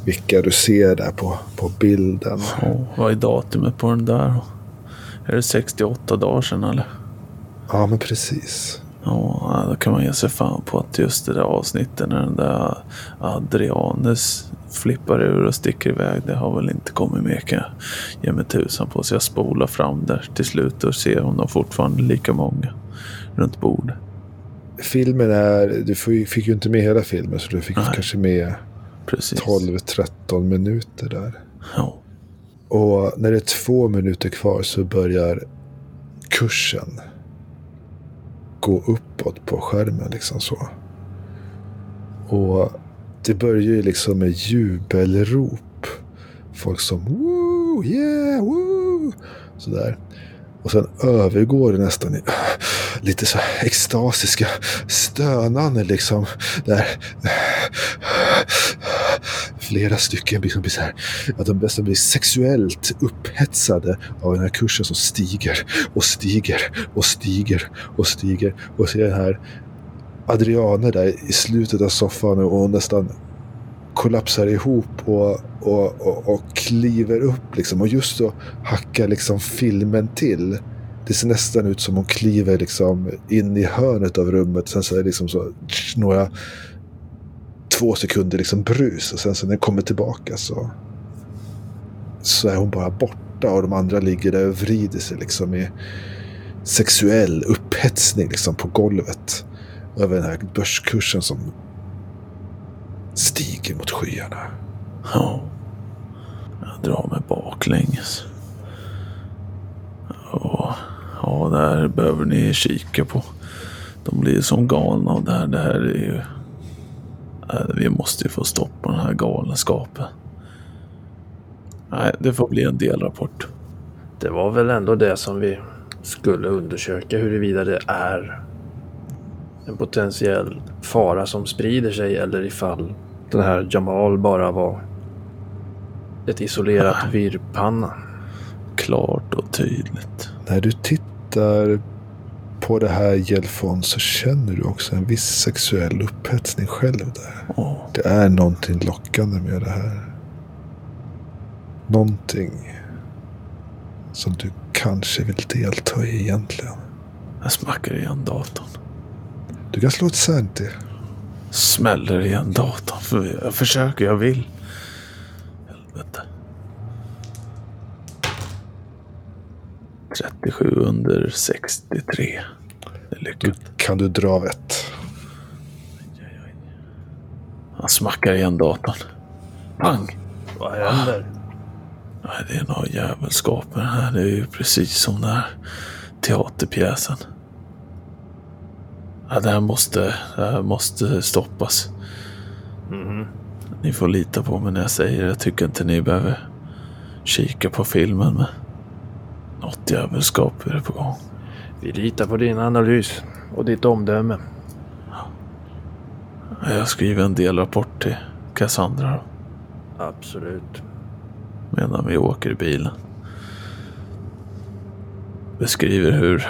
vilka du ser där på, på bilden. ja, vad är datumet på den där? Är det 68 dagar sedan eller? Ja, men precis. Ja, då kan man ge sig fan på att just det där avsnittet när den där Adrianes flippar ur och sticker iväg. Det har väl inte kommit med kan jag ge mig tusan på. Så jag spolar fram där till slut och ser om de fortfarande är lika många runt bordet. Filmen är, du fick ju inte med hela filmen så du fick Nej. kanske med Precis. 12-13 minuter där. Ja. Och när det är två minuter kvar så börjar kursen gå uppåt på skärmen liksom så. Och det börjar ju liksom med jubelrop. Folk som woo, yeah, woo. Sådär. Och sen övergår det nästan i lite så här extasiska stönande liksom. Där flera stycken liksom blir så här, att de nästan blir sexuellt upphetsade av den här kursen som stiger och stiger och stiger och stiger. Och så är den här Adriane där i slutet av soffan och hon nästan kollapsar ihop och, och, och, och kliver upp liksom. Och just då hackar liksom filmen till. Det ser nästan ut som hon kliver liksom in i hörnet av rummet. Sen så är det liksom så några två sekunder liksom brus. Och sen så när den kommer tillbaka så, så är hon bara borta. Och de andra ligger där och vrider sig liksom i sexuell upphetsning liksom på golvet. Över den här börskursen som stiger mot skyarna. Ja. Jag drar mig baklänges. Ja, ja, det här behöver ni kika på. De blir som galna av det här. Det här är ju... Nej, Vi måste ju få stopp på den här galenskapen. Nej, det får bli en delrapport. Det var väl ändå det som vi skulle undersöka huruvida det är en potentiell fara som sprider sig eller ifall den här Jamal bara var ett isolerat virrpanna. Klart och tydligt. När du tittar på det här Gelfon så känner du också en viss sexuell upphetsning själv där. Ja, Det är någonting lockande med det här. Någonting som du kanske vill delta i egentligen. jag smackar igen datorn. Du kan slå ett sanity. Smäller igen datorn. För jag försöker, jag vill. Helvete. 37 under 63. Det är Du, lyckat. kan du dra av ett. Han smackar igen datorn. Pang! Vad händer? Nej, det är några jävelskaper här. Det är ju precis som den här teaterpjäsen. Ja, det här måste, det här måste stoppas. Ni får lita på mig när jag säger det. Jag tycker inte ni behöver kika på filmen. Men något jävelskap är det på gång. Vi litar på din analys och ditt omdöme. Jag skriver en delrapport till Cassandra Absolut. medan vi åker i bilen. Beskriver hur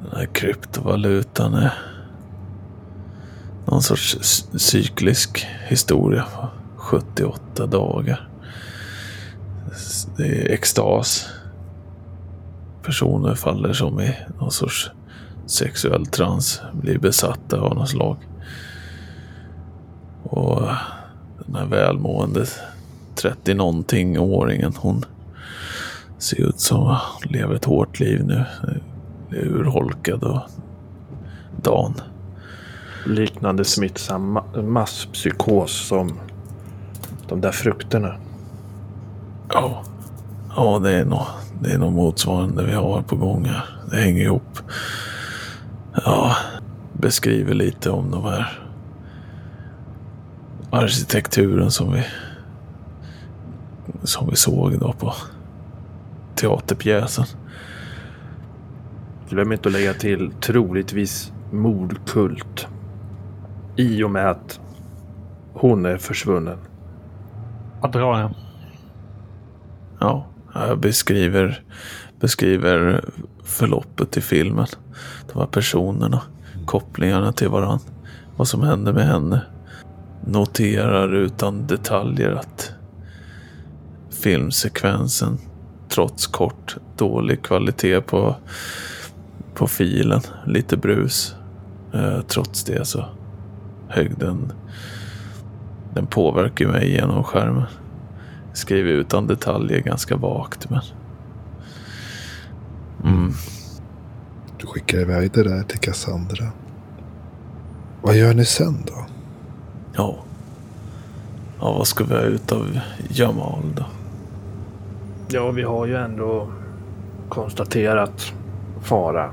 den här kryptovalutan är någon sorts cyklisk historia på 78 dagar. Det är extas. Personer faller som i någon sorts sexuell trans, blir besatta av något slag. Och den här välmående 30 någonting åringen hon ser ut som att lever ett hårt liv nu. Är urholkad och dan. Liknande smittsam masspsykos som de där frukterna. Ja, ja det, är nog, det är nog motsvarande vi har på gång här. Det hänger ihop. Ja, beskriver lite om de här arkitekturen som vi som vi såg då på teaterpjäsen. Glöm inte att lägga till troligtvis mordkult. I och med att hon är försvunnen. Vad drar jag? Ja, jag beskriver, beskriver förloppet i filmen. De här personerna, kopplingarna till varandra. Vad som hände med henne. Noterar utan detaljer att filmsekvensen, trots kort, dålig kvalitet på, på filen, lite brus. Eh, trots det så högg den, den påverkar mig genom skärmen. Skriver utan detaljer ganska vagt men... Mm. Du skickar iväg det där till Cassandra. Vad gör ni sen då? Ja. Ja, vad ska vi ha ut av Jamal då? Ja, vi har ju ändå konstaterat fara.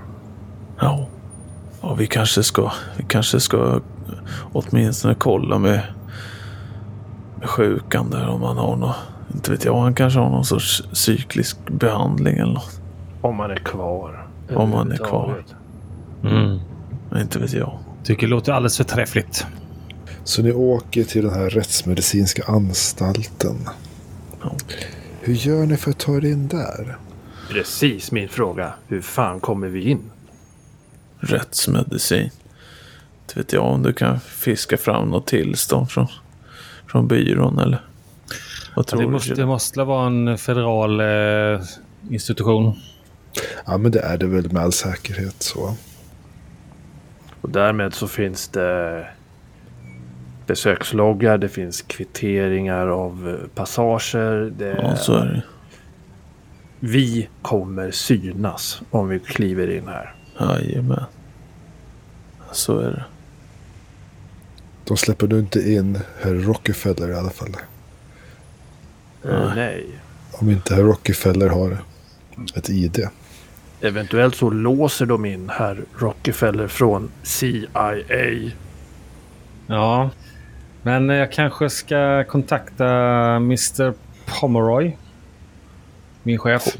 Ja. Ja, vi kanske ska, vi kanske ska åtminstone kolla med, med sjukan där om han har något, inte vet jag, han kanske har någon sorts cyklisk behandling eller något. Om man är kvar. Om man är kvar. Mm. Inte vet jag. Tycker det låter alldeles förträffligt. Så ni åker till den här rättsmedicinska anstalten. Ja. Hur gör ni för att ta er in där? Precis min fråga. Hur fan kommer vi in? Rättsmedicin. Inte vet jag om du kan fiska fram något tillstånd från, från byrån eller? Vad tror Det du? måste, det måste vara en federal eh, institution. Ja, men det är det väl med all säkerhet så. Och därmed så finns det besöksloggar, det finns kvitteringar av eh, passager. Det, Ja, så är det. Vi kommer synas om vi kliver in här. Jajamän. Så är det. De släpper nu inte in herr Rockefeller i alla fall. Eh, nej. Om inte herr Rockefeller har ett ID. Eventuellt så låser de in herr Rockefeller från CIA. Ja, men jag kanske ska kontakta Mr Pomeroy. Min chef.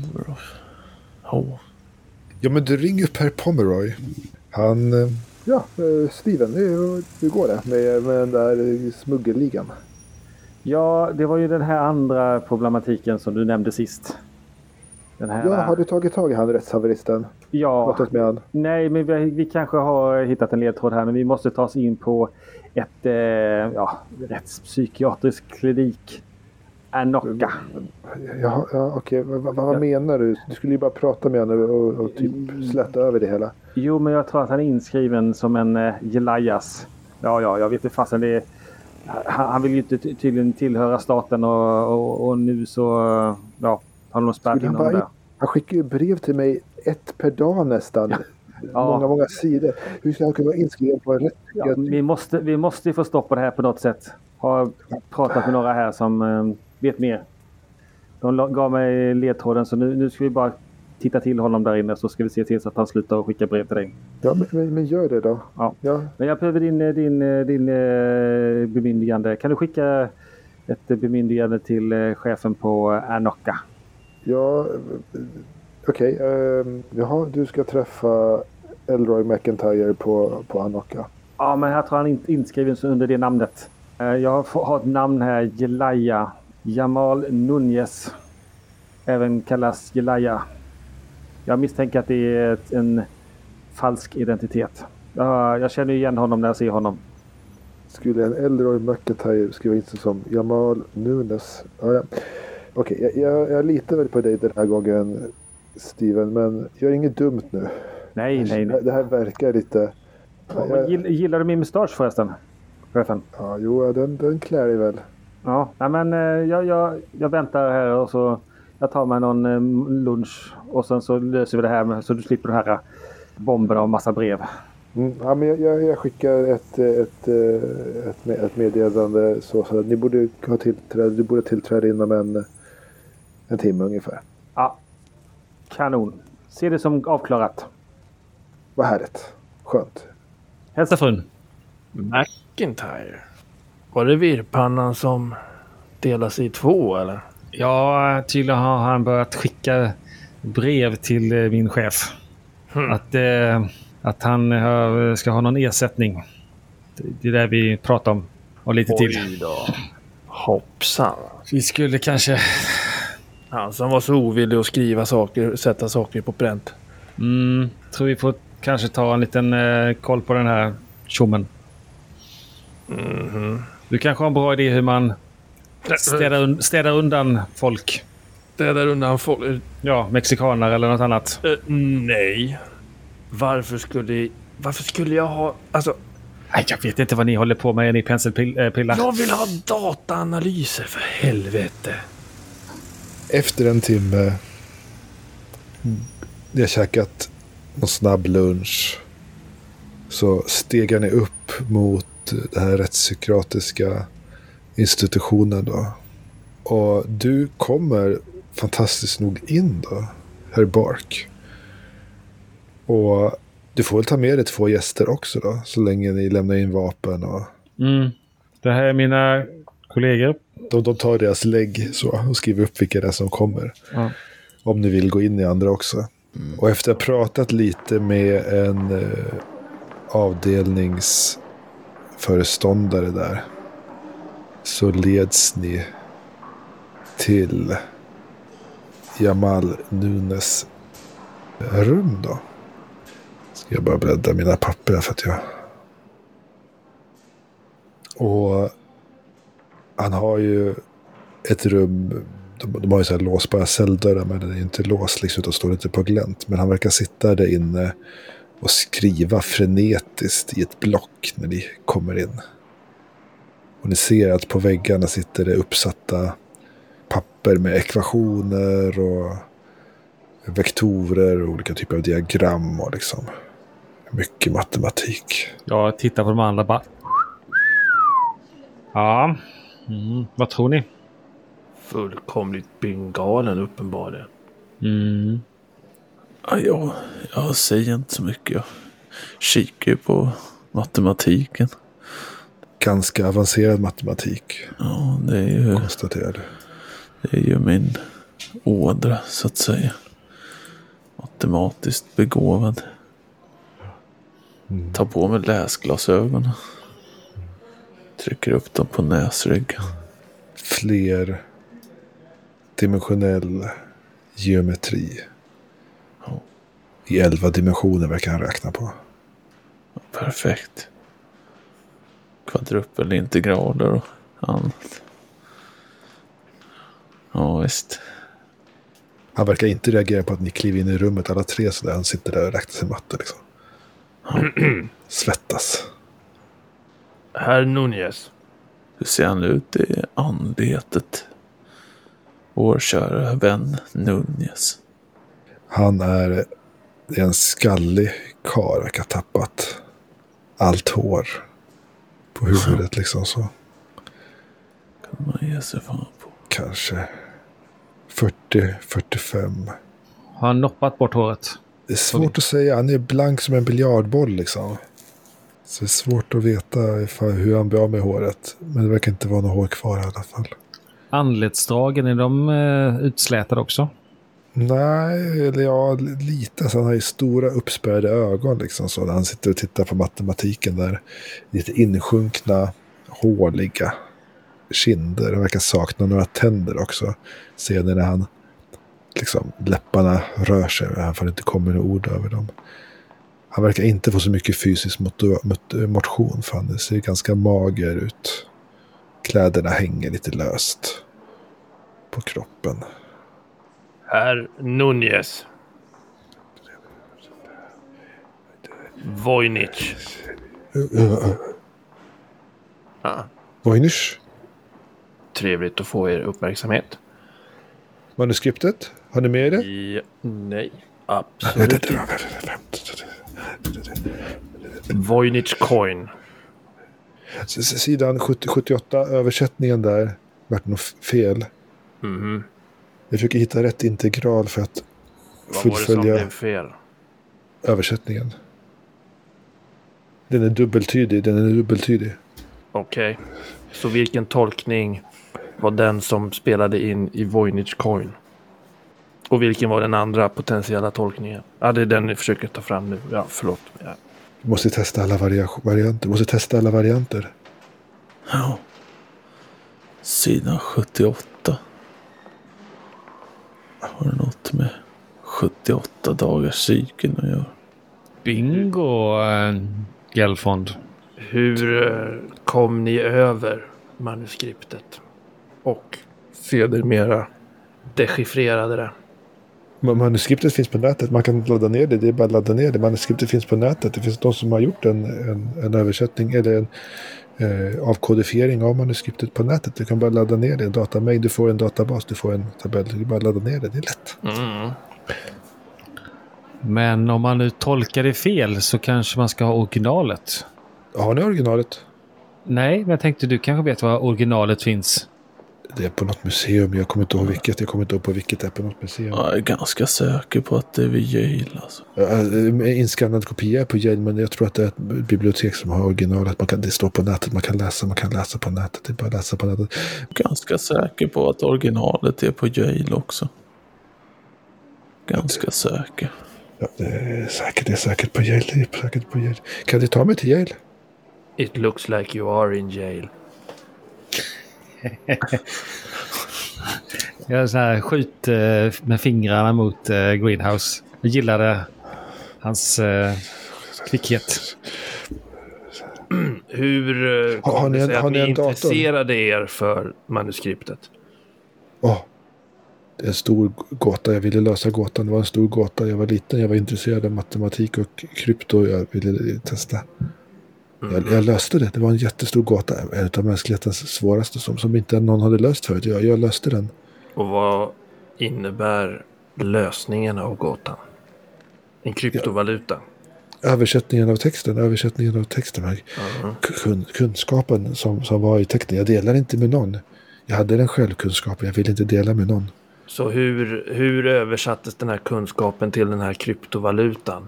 Ja. Ja, men du ringer upp herr Pomeroy. Han... Ja, eh, Steven, hur, hur går det med, med den där smuggelligan? Ja, det var ju den här andra problematiken som du nämnde sist. Den här, Ja, har du tagit tag i han rättshaveristen? Ja, Pratat med han? nej, men vi, vi kanske har hittat en ledtråd här, men vi måste ta oss in på ett eh, ja, rättspsykiatrisk klinik. Anoka. Ja, ja okej. Vad, vad, vad menar du? Du skulle ju bara prata med honom och, och typ släta över det hela. Jo, men jag tror att han är inskriven som en eh, Gelias. Ja, ja, jag vet inte fasen det är... Han, han vill ju inte ty- tydligen tillhöra staten och, och, och nu så ja, har de spärrat in honom där. Han skickar ju brev till mig ett per dag nästan. Ja. Många, många sidor. Hur ska han kunna vara inskriven på en rätt? Ja, vi, måste, vi måste få stopp på det här på något sätt. Har pratat med några här som eh, vet mer. De gav mig ledtråden så nu, nu ska vi bara titta till honom där inne så ska vi se till så att han slutar att skicka brev till dig. Ja, men, men, gör det då. Ja. Ja, Men jag behöver din, eh, din, eh, din eh, bemyndigande. Kan du skicka ett bemyndigande till chefen på Anoka? ja okej. ehm, jaha, du ska träffa Elroy McIntyre på, på Anoka. Ja, men här tror jag han är inskriven under det namnet. Jag har- har ett namn här, Jelaya Jamal Nunez. Även kallas Jelaya. Jag misstänker att det är ett, en falsk identitet. Ja, jag känner igen honom när jag ser honom. Skulle en Elroy McIntyre skriva in sig som Jamal Nunes? Ja, ja. Okej, jag, jag, jag litar väl på dig den här gången Steven, men gör inget dumt nu. Nej, nej, nej. Det här verkar lite... Ja, jag, gill- Gillar du min mustasch förresten? Chefen? ja, jo, den, den klär dig väl. Ja, nej, men eh, jag, jag, jag väntar här och så jag tar mig någon eh, lunch och sen så löser vi det här med, så du slipper de här eh, bomberna och massa brev. Mm, ja, men jag, jag, jag skickar ett, ett, ett, ett meddelande så, så att ni borde ha tillträde, du borde tillträda inom en, en timme ungefär. Ja, kanon. Se det som avklarat. Vad härligt. Skönt. Hälsa frun. McIntyre. Var det virrpannan som delas i två eller? Ja, tydligen har han börjat skicka brev till eh, min chef. Att, eh, att han eh, ska ha någon ersättning. Det- är det vi pratar om. Och lite till. Oj då. Hoppsan. Vi skulle kanske... Han som var så ovillig att skriva saker, sätta saker på pränt. Mm, tror vi får kanske ta en liten eh, koll på den här tjommen. Du kanske har en bra idé hur man städar, un- städar undan folk. Där undan folk. Ja, mexikaner eller något annat. Eh, nej. Varför skulle... Varför skulle jag ha... Alltså, Nej, jag vet inte vad ni håller på med, ni penselpillar. jag vill ha dataanalyser för helvete. Efter en timme. Ni har käkat någon snabb lunch. Så stegar ni upp mot den här rättspsykiatriska institutionen då. Och du kommer fantastiskt nog in då, herr Bark. Och du får väl ta med dig två gäster också då, så länge ni lämnar in vapen och Mm. Det här är mina kollegor. de, de tar deras lägg så och skriver upp vilka det är som kommer. Ja. Om ni vill gå in i andra också. Och efter att ha pratat lite med en eh, föreståndare där. Så leds ni till Jamal Nunes rum då. Ska jag bara bläddra mina papper här för att jag... Och han har ju ett rum. De, de har ju så här låsbara celldörrar men den är inte låst liksom utan står lite på glänt. Men han verkar sitta där inne och skriva frenetiskt i ett block när ni kommer in. Och ni ser att på väggarna sitter det uppsatta papper med ekvationer och vektorer och olika typer av diagram och liksom mycket matematik. Jag tittar på de andra bara. Ja. Mm. Vad tror ni? Fullkomligt bengalen uppenbarligen. Mm. Ja, jag, jag säger inte så mycket. Jag kikar ju på matematiken. Ganska avancerad matematik, Ja, det är ju, konstaterar du. det är ju min ådra så att säga. Matematiskt begåvad. Ta på mig läsglasögonen. Trycker upp dem på näsryggen. fler dimensionell geometri. I elva dimensioner verkar han räkna på. Perfekt. Kvadrupelintegraler och annat. Ja, visst. Han verkar inte reagera på att ni kliver in i rummet alla tre så där. Han sitter där och räknar sin matte liksom. Svettas. Herr Nunez. Hur ser han ut i anletet? Vår kära vän Nunez. Han är, det är en skallig karl, verkar ha tappat allt hår på huvudet liksom så. Kan man ge sig fan på. Kanske 40-45. Har han noppat bort håret? Det är svårt att säga. Han är blank som en biljardboll liksom. Så det är svårt att veta ifall, hur han blir av med håret. Men det verkar inte vara något hår kvar i alla fall. Anletsdragen, är de eh, utslätade också? Nej, eller ja, lite. Så han har ju stora uppspärrade ögon liksom. Så han sitter och tittar på matematiken där. Lite insjunkna, håliga kinder. Han verkar sakna några tänder också. Ser ni när han liksom läpparna rör sig. även alla det inte kommer några ord över dem. Han verkar inte få så mycket fysisk mot- mot- motion. För han ser ganska mager ut. Kläderna hänger lite löst på kroppen. Herr Nunez. Voynich. Ah, Voynich? trevligt att få er uppmärksamhet. Manuskriptet? Har ni med det? Ja, nej, absolut inte. Voynich coin. Sidan 70, 78, översättningen där, vart nog f- fel. Mhm. Jag försöker hitta rätt integral för att Vad var det som fullfölja blev fel? översättningen. Den är dubbeltydig, den är dubbeltydig. Okej. Så vilken tolkning var den som spelade in i Voynich coin? Och vilken var den andra potentiella tolkningen? Ja, det är den ni försöker ta fram nu. Ja, förlåt. Ja. Du måste testa alla varia- varianter. Du måste testa alla varianter. Ja. Sidan 78. Har något med 78 dagars cykeln att göra? Bingo, äh, Gelfond. Hur eh, kom ni över manuskriptet? Och sedermera dechiffrerade det? Ma- Manuskriptet finns på nätet. Man kan ladda ner det. Det är bara att ladda ner det. Manuskriptet finns på nätet. Det finns de som har gjort en, en, en översättning eller en eh, avkodifiering av manuskriptet på nätet. Du kan bara ladda ner det. En datamängd. Du får en databas. Du får en tabell. Du bara ladda ner det. Det är lätt. Mm. Men om man nu tolkar det fel så kanske man ska ha originalet. Har ni originalet? Nej, men jag tänkte du kanske vet var originalet finns. Det är på något museum. Jag kommer inte ihåg vilket. Jag kommer inte ihåg på vilket det är på något museum. Jag är ganska säker på att det är vid Yale alltså. Uh, inskannad kopia är på Yale. Men jag tror att det är ett bibliotek som har originalet. Man kan, det står på nätet. Man kan läsa. Man kan läsa på nätet. Det är bara att läsa på nätet. Ganska säker på att originalet är på Yale också. Ganska säker. Ja, det är säkert. Det är säkert på Yale. Det är säkert på Yale. Kan du ta mig till Yale? It looks like you are in jail. Jag är så här, skjut eh, med fingrarna mot eh, Greenhouse. Jag gillade hans eh, kvickhet. Hur Har- kom ni det sig att ni ni intresserade er för manuskriptet? Åh, det är en stor gåta. Jag ville lösa gåtan. Det var en stor gåta. Jag var liten. Jag var intresserad av matematik och krypto. Jag ville testa. Jag, jag löste det. Det var en jättestor gåta. En av mänsklighetens svåraste som, som inte någon hade löst förut. Jag, jag löste den. Och vad innebär lösningen av gåtan? En kryptovaluta? Översättningen av texten. Översättningen av texten. var Kun, kunskapen som, som var i texten. Jag delar inte med någon. Jag hade den självkunskapen. Jag ville inte dela med någon. Så hur, hur översattes den här kunskapen till den här kryptovalutan?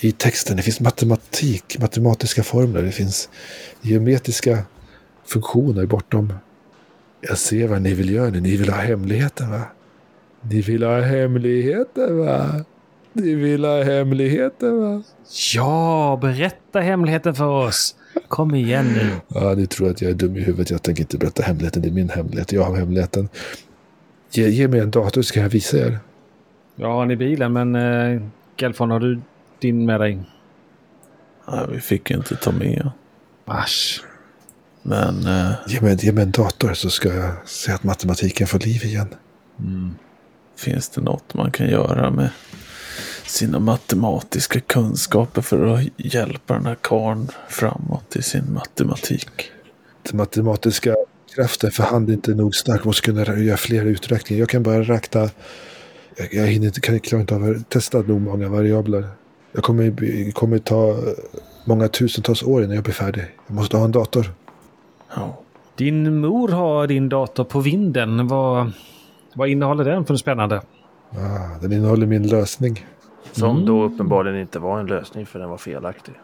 I texten. Det finns matematik, matematiska formler. Det finns geometriska funktioner bortom. Jag ser vad ni vill göra. Ni vill ha hemligheten va? Ni vill ha hemligheten va? Ni vill ha hemligheten va? Ja, berätta hemligheten för oss. Kom igen nu. Ja, ni tror att jag är dum i huvudet. Jag tänker inte berätta hemligheten. Det är min hemlighet. Jag har hemligheten. Ge, ge mig en dator så ska jag visa er. Jag har den i bilen, men eh, Gelfond, har du din med dig? Nej, vi fick inte ta med. Asch. Men eh, Ge mig, ge mig en dator så ska jag se att matematiken får liv igen. finns det något man kan göra med sina matematiska kunskaper för att hjälpa den här karln framåt i sin matematik? Den matematiska kraften för hand är inte nog stark. Måste kunna göra fler uträkningar. Jag kan bara räkna. Jag, jag hinner inte, kan klara inte av att testa nog många variabler. Jag kommer, kommer ta många tusentals år innan jag blir färdig. Jag måste ha en dator. Ja. Din mor har din dator på vinden. Vad, vad innehåller den för något spännande? Ah, den innehåller min lösning. Som då uppenbarligen inte var en lösning för den var felaktig.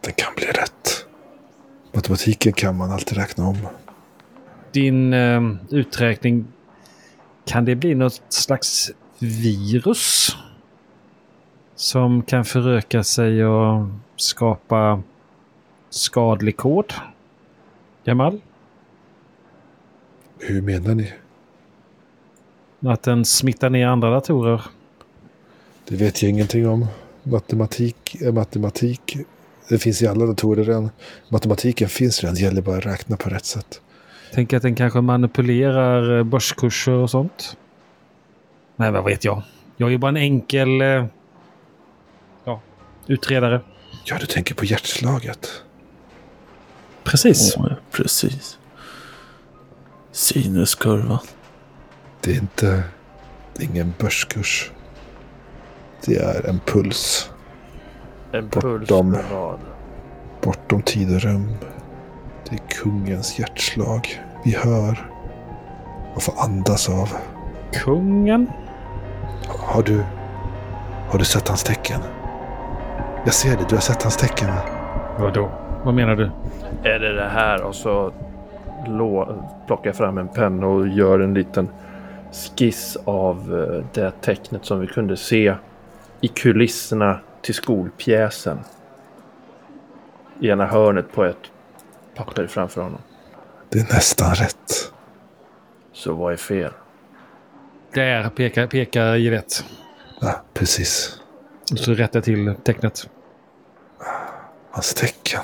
Den kan bli rätt. Matematiken kan man alltid räkna om. Din eh, uträkning, kan det bli något slags virus? Som kan föröka sig och skapa skadlig kod? Jamal? Hur menar ni? Att den smittar ner andra datorer? Det vet jag ingenting om. Matematik är matematik. Det finns i alla datorer redan. Matematiken finns redan. Det gäller bara att räkna på rätt sätt. Tänk att den kanske manipulerar eh, börskurser och sånt. Nej, vad vet jag. Jag är bara en enkel eh, utredare. Ja, du tänker på hjärtslaget. Precis. Ja, precis. Sinuskurvan. Det är inte... Det är ingen börskurs. Det är en puls. En puls Bortom. Bortom tid och rum. Det är kungens hjärtslag. Vi hör och får andas av. Kungen? Har du... Har du sett hans tecken? Jag ser det. Du har sett hans tecken. va? Vadå? Vad menar du? Är det det här? Och så plockar jag fram en penna och gör en liten skiss av eh, det tecknet som vi kunde se i kulisserna till skolpjäsen. I ena hörnet på ett papper framför honom. Det är nästan rätt. Så vad är fel? Där pekar, pekar Gillette. Ja, precis. Och så rättar jag till tecknet. Hans tecken.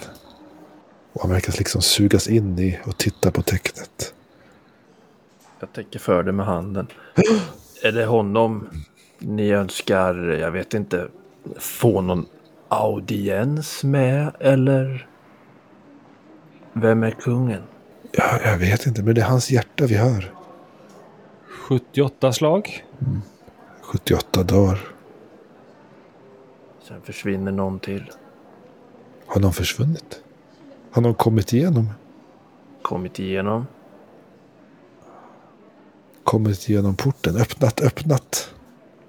Och han verkar liksom sugas in i och titta på tecknet. Jag täcker för det med handen. är det honom ni önskar, jag vet inte, få någon audiens med eller? Vem är kungen? Ja, jag vet inte, men det är hans hjärta vi hör. 78 slag. 78 dagar. Sen försvinner någon till. Har någon försvunnit? Har någon kommit igenom? Kommit igenom. Kommit igenom porten? Öppnat, öppnat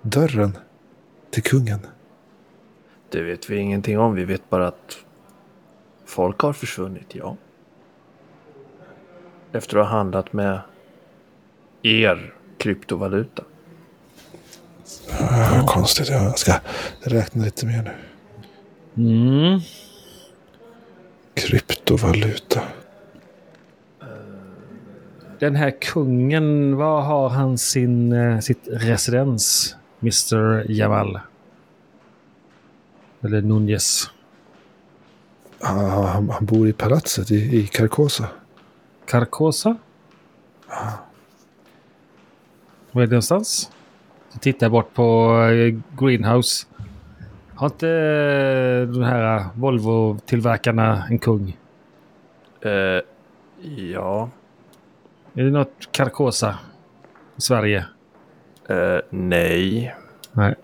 dörren till kungen? Det vet vi ingenting om. Vi vet bara att folk har försvunnit, ja. Efter att ha handlat med er kryptovaluta. Ja, konstigt. Jag ska räkna lite mer nu. Mm. Kryptovaluta. Den här kungen, var har han sin, eh, sitt residens? Mr Jamal. Eller Nunez. Han, han, han bor i palatset i, i Carcosa. Carcosa? Var är det någonstans? Jag tittar bort på eh, Greenhouse. Har inte eh, de här Volvo-tillverkarna en kung? Eh, ja. Är det något Carcosa i Sverige? Eh, nej. Nej.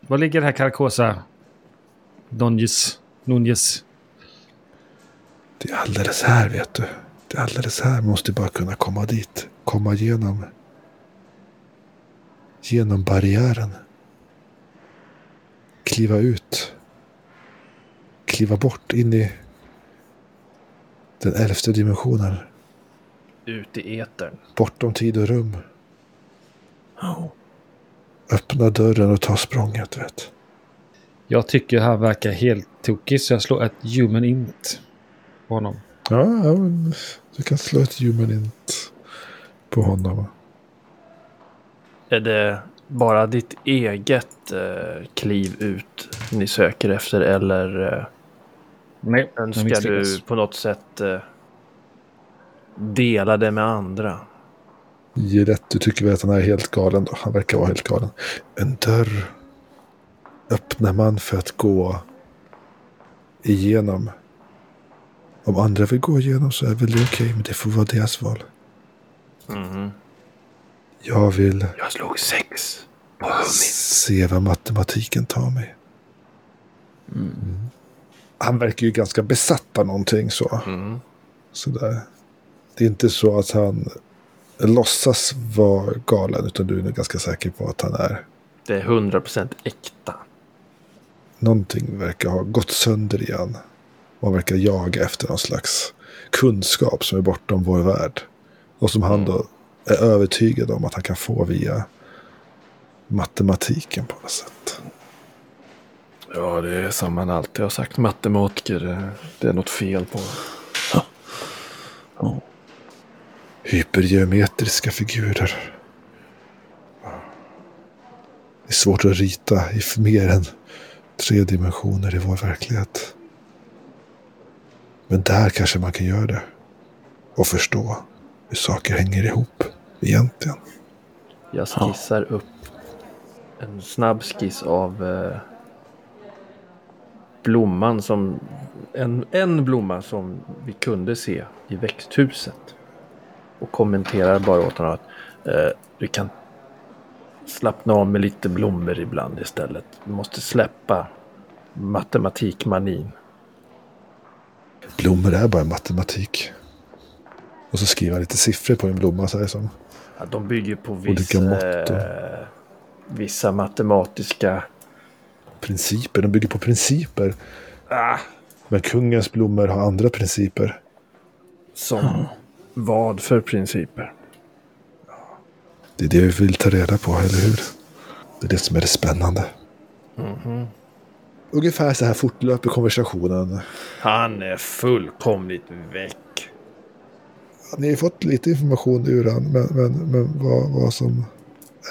Var ligger det här Carcosa? Nunez. Nunez. Det är alldeles här vet du. Det är alldeles här. Man måste bara kunna komma dit. Komma igenom. Genom barriären. Kliva ut. Kliva bort in i den elfte dimensionen. Ut i etern. Bortom tid och rum. Öppna dörren och ta språnget vet. Jag tycker han verkar helt tokig så jag slår ett human int på honom. Ja, ja men du kan slå ett human int på honom. Är det bara ditt eget eh, kliv ut ni söker efter eller eh, Nej, önskar du på något sätt eh, dela det med andra? Ge rätt, du tycker väl att han är helt galen då? Han verkar vara helt galen. En dörr öppnar man för att gå igenom. Om andra vill gå igenom så är väl det okej, men det får vara deras val. Mhm. Jag vill Jag slog sex. se vad matematiken tar mig. Mm. Han verkar ju ganska besatt av någonting så. Mm. Sådär. Det är inte så att han låtsas vara galen. Utan du är nog ganska säker på att han är. Det är 100% äkta. Någonting verkar ha gått sönder i han. Och han verkar jaga efter någon slags kunskap som är bortom vår värld. Och som han då är övertygad om att han kan få via matematiken på något sätt. Ja, det är som man alltid har sagt. Matematiker, det- det är något fel på. Hypergeometriska figurer. Det är svårt att rita i mer än tre dimensioner i vår verklighet. Men där kanske man kan göra det. Och förstå hur saker hänger ihop egentligen. Jag skissar upp en snabb skiss av eh, blomman som en, en blomma som vi kunde se i växthuset. Och kommenterar bara åt honom att eh, du kan slappna av med lite blommor ibland istället. Du måste släppa matematikmanin. Blommor är bara matematik. Och så skriver han lite siffror på en blomma så här som. Ja, de bygger på och- eh, vissa matematiska Principer, de bygger på principer. ah, Men kungens blommor har andra principer. som vad för principer. Det är det vi vill ta reda på, eller hur? Det är det som är det spännande. Ungefär så här fortlöper konversationen. Han är fullkomligt väck. Ni har fått lite information ur han, men, men, men vad, vad som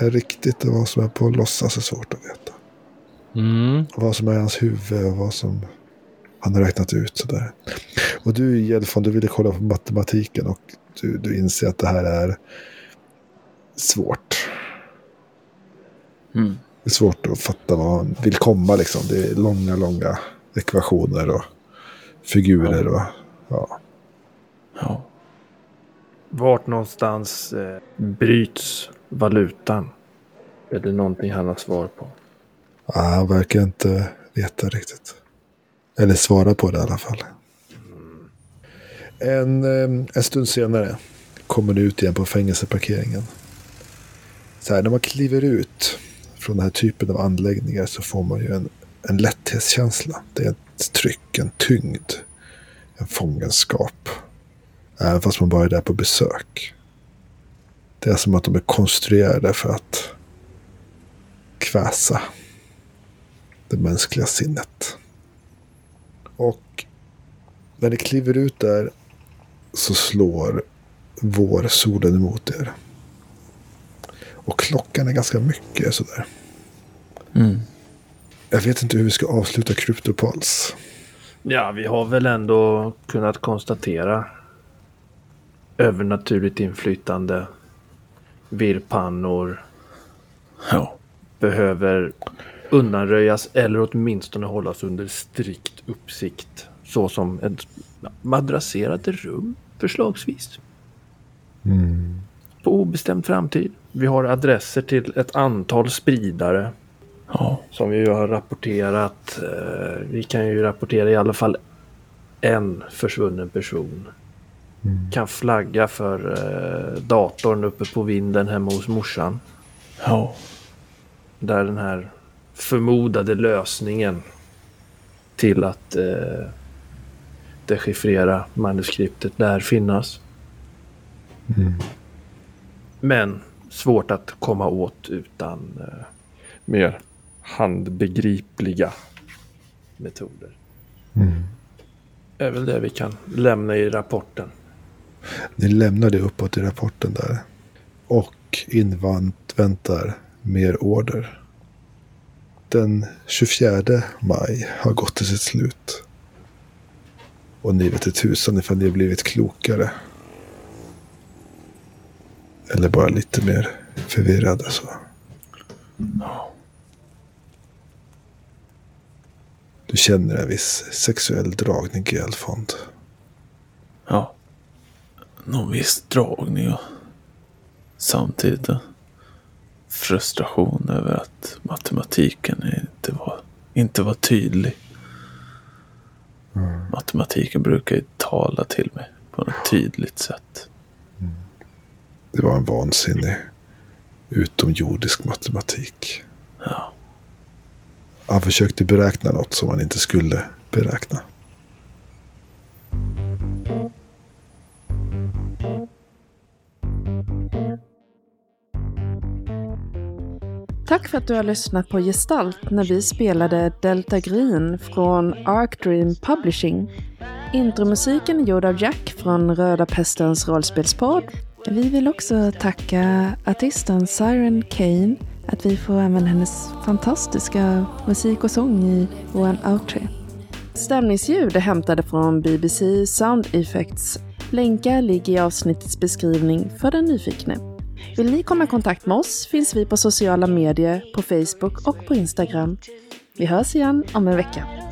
är riktigt och vad som är på låtsas är svårt att veta. Mm. Vad som är i hans huvud och vad som han har räknat ut. Sådär. Och du Jelfon, du ville kolla på matematiken och du, du inser att det här är svårt. Mm. Det är svårt att fatta vad han vill komma liksom. Det är långa, långa ekvationer och figurer och ja. Ja. Vart någonstans eh, bryts valutan? Är det någonting han har svar på? Ja, Han verkar inte veta riktigt. Eller svara på det i alla fall. En, eh, en stund senare kommer du ut igen på fängelseparkeringen. Så här, när man kliver ut från den här typen av anläggningar så får man ju en, en lätthetskänsla. Det är ett tryck, en tyngd, en fångenskap. Även fast man bara är där på besök. Det är som att de är konstruerade för att kväsa det mänskliga sinnet. Och när ni kliver ut där så slår vårsolen emot er. Och klockan är ganska mycket sådär. Mm. Jag vet inte hur vi ska avsluta Kryptopals. Ja, vi har väl ändå kunnat konstatera övernaturligt inflytande, virrpannor, Ja. behöver undanröjas eller åtminstone hållas under strikt uppsikt. Så som ett madrasserade rum förslagsvis. På obestämd framtid. Vi har adresser till ett antal spridare Ja. som vi har rapporterat. Eh, vi kan ju rapportera i alla fall en försvunnen person. Kan flagga för eh, datorn uppe på vinden hemma hos morsan. Ja. Där den här förmodade lösningen till att eh, dechiffrera manuskriptet lär finnas. Men svårt att komma åt utan eh, mer handbegripliga metoder. är väl det vi kan lämna i rapporten. Ni lämnar det uppåt i rapporten där. Och inväntar mer order. Den 24 maj har gått till sitt slut. Och ni vet inte tusan ifall ni har blivit klokare. Eller bara lite mer förvirrade så. Du känner en viss sexuell dragning i Elfond. Ja. Någon viss dragning och samtidigt en frustration över att matematiken inte var, inte var tydlig. Matematiken brukar ju tala till mig på ett tydligt sätt. Det var en vansinnig utomjordisk matematik. Ja. Han försökte beräkna något som han inte skulle beräkna. Tack för att du har lyssnat på Gestalt när vi spelade Delta Green från Arc Dream Publishing. Intromusiken är gjord av Jack från Röda Pestens rollspelspodd. Vi vill också tacka artisten Siren Kane att vi får använda hennes fantastiska musik och sång i vår outro. Stämningsljud är hämtade från BBC Sound Effects. Länkar ligger i avsnittets beskrivning för den nyfikne. Vill ni komma i kontakt med oss finns vi på sociala medier, på Facebook och på Instagram. Vi hörs igen om en vecka.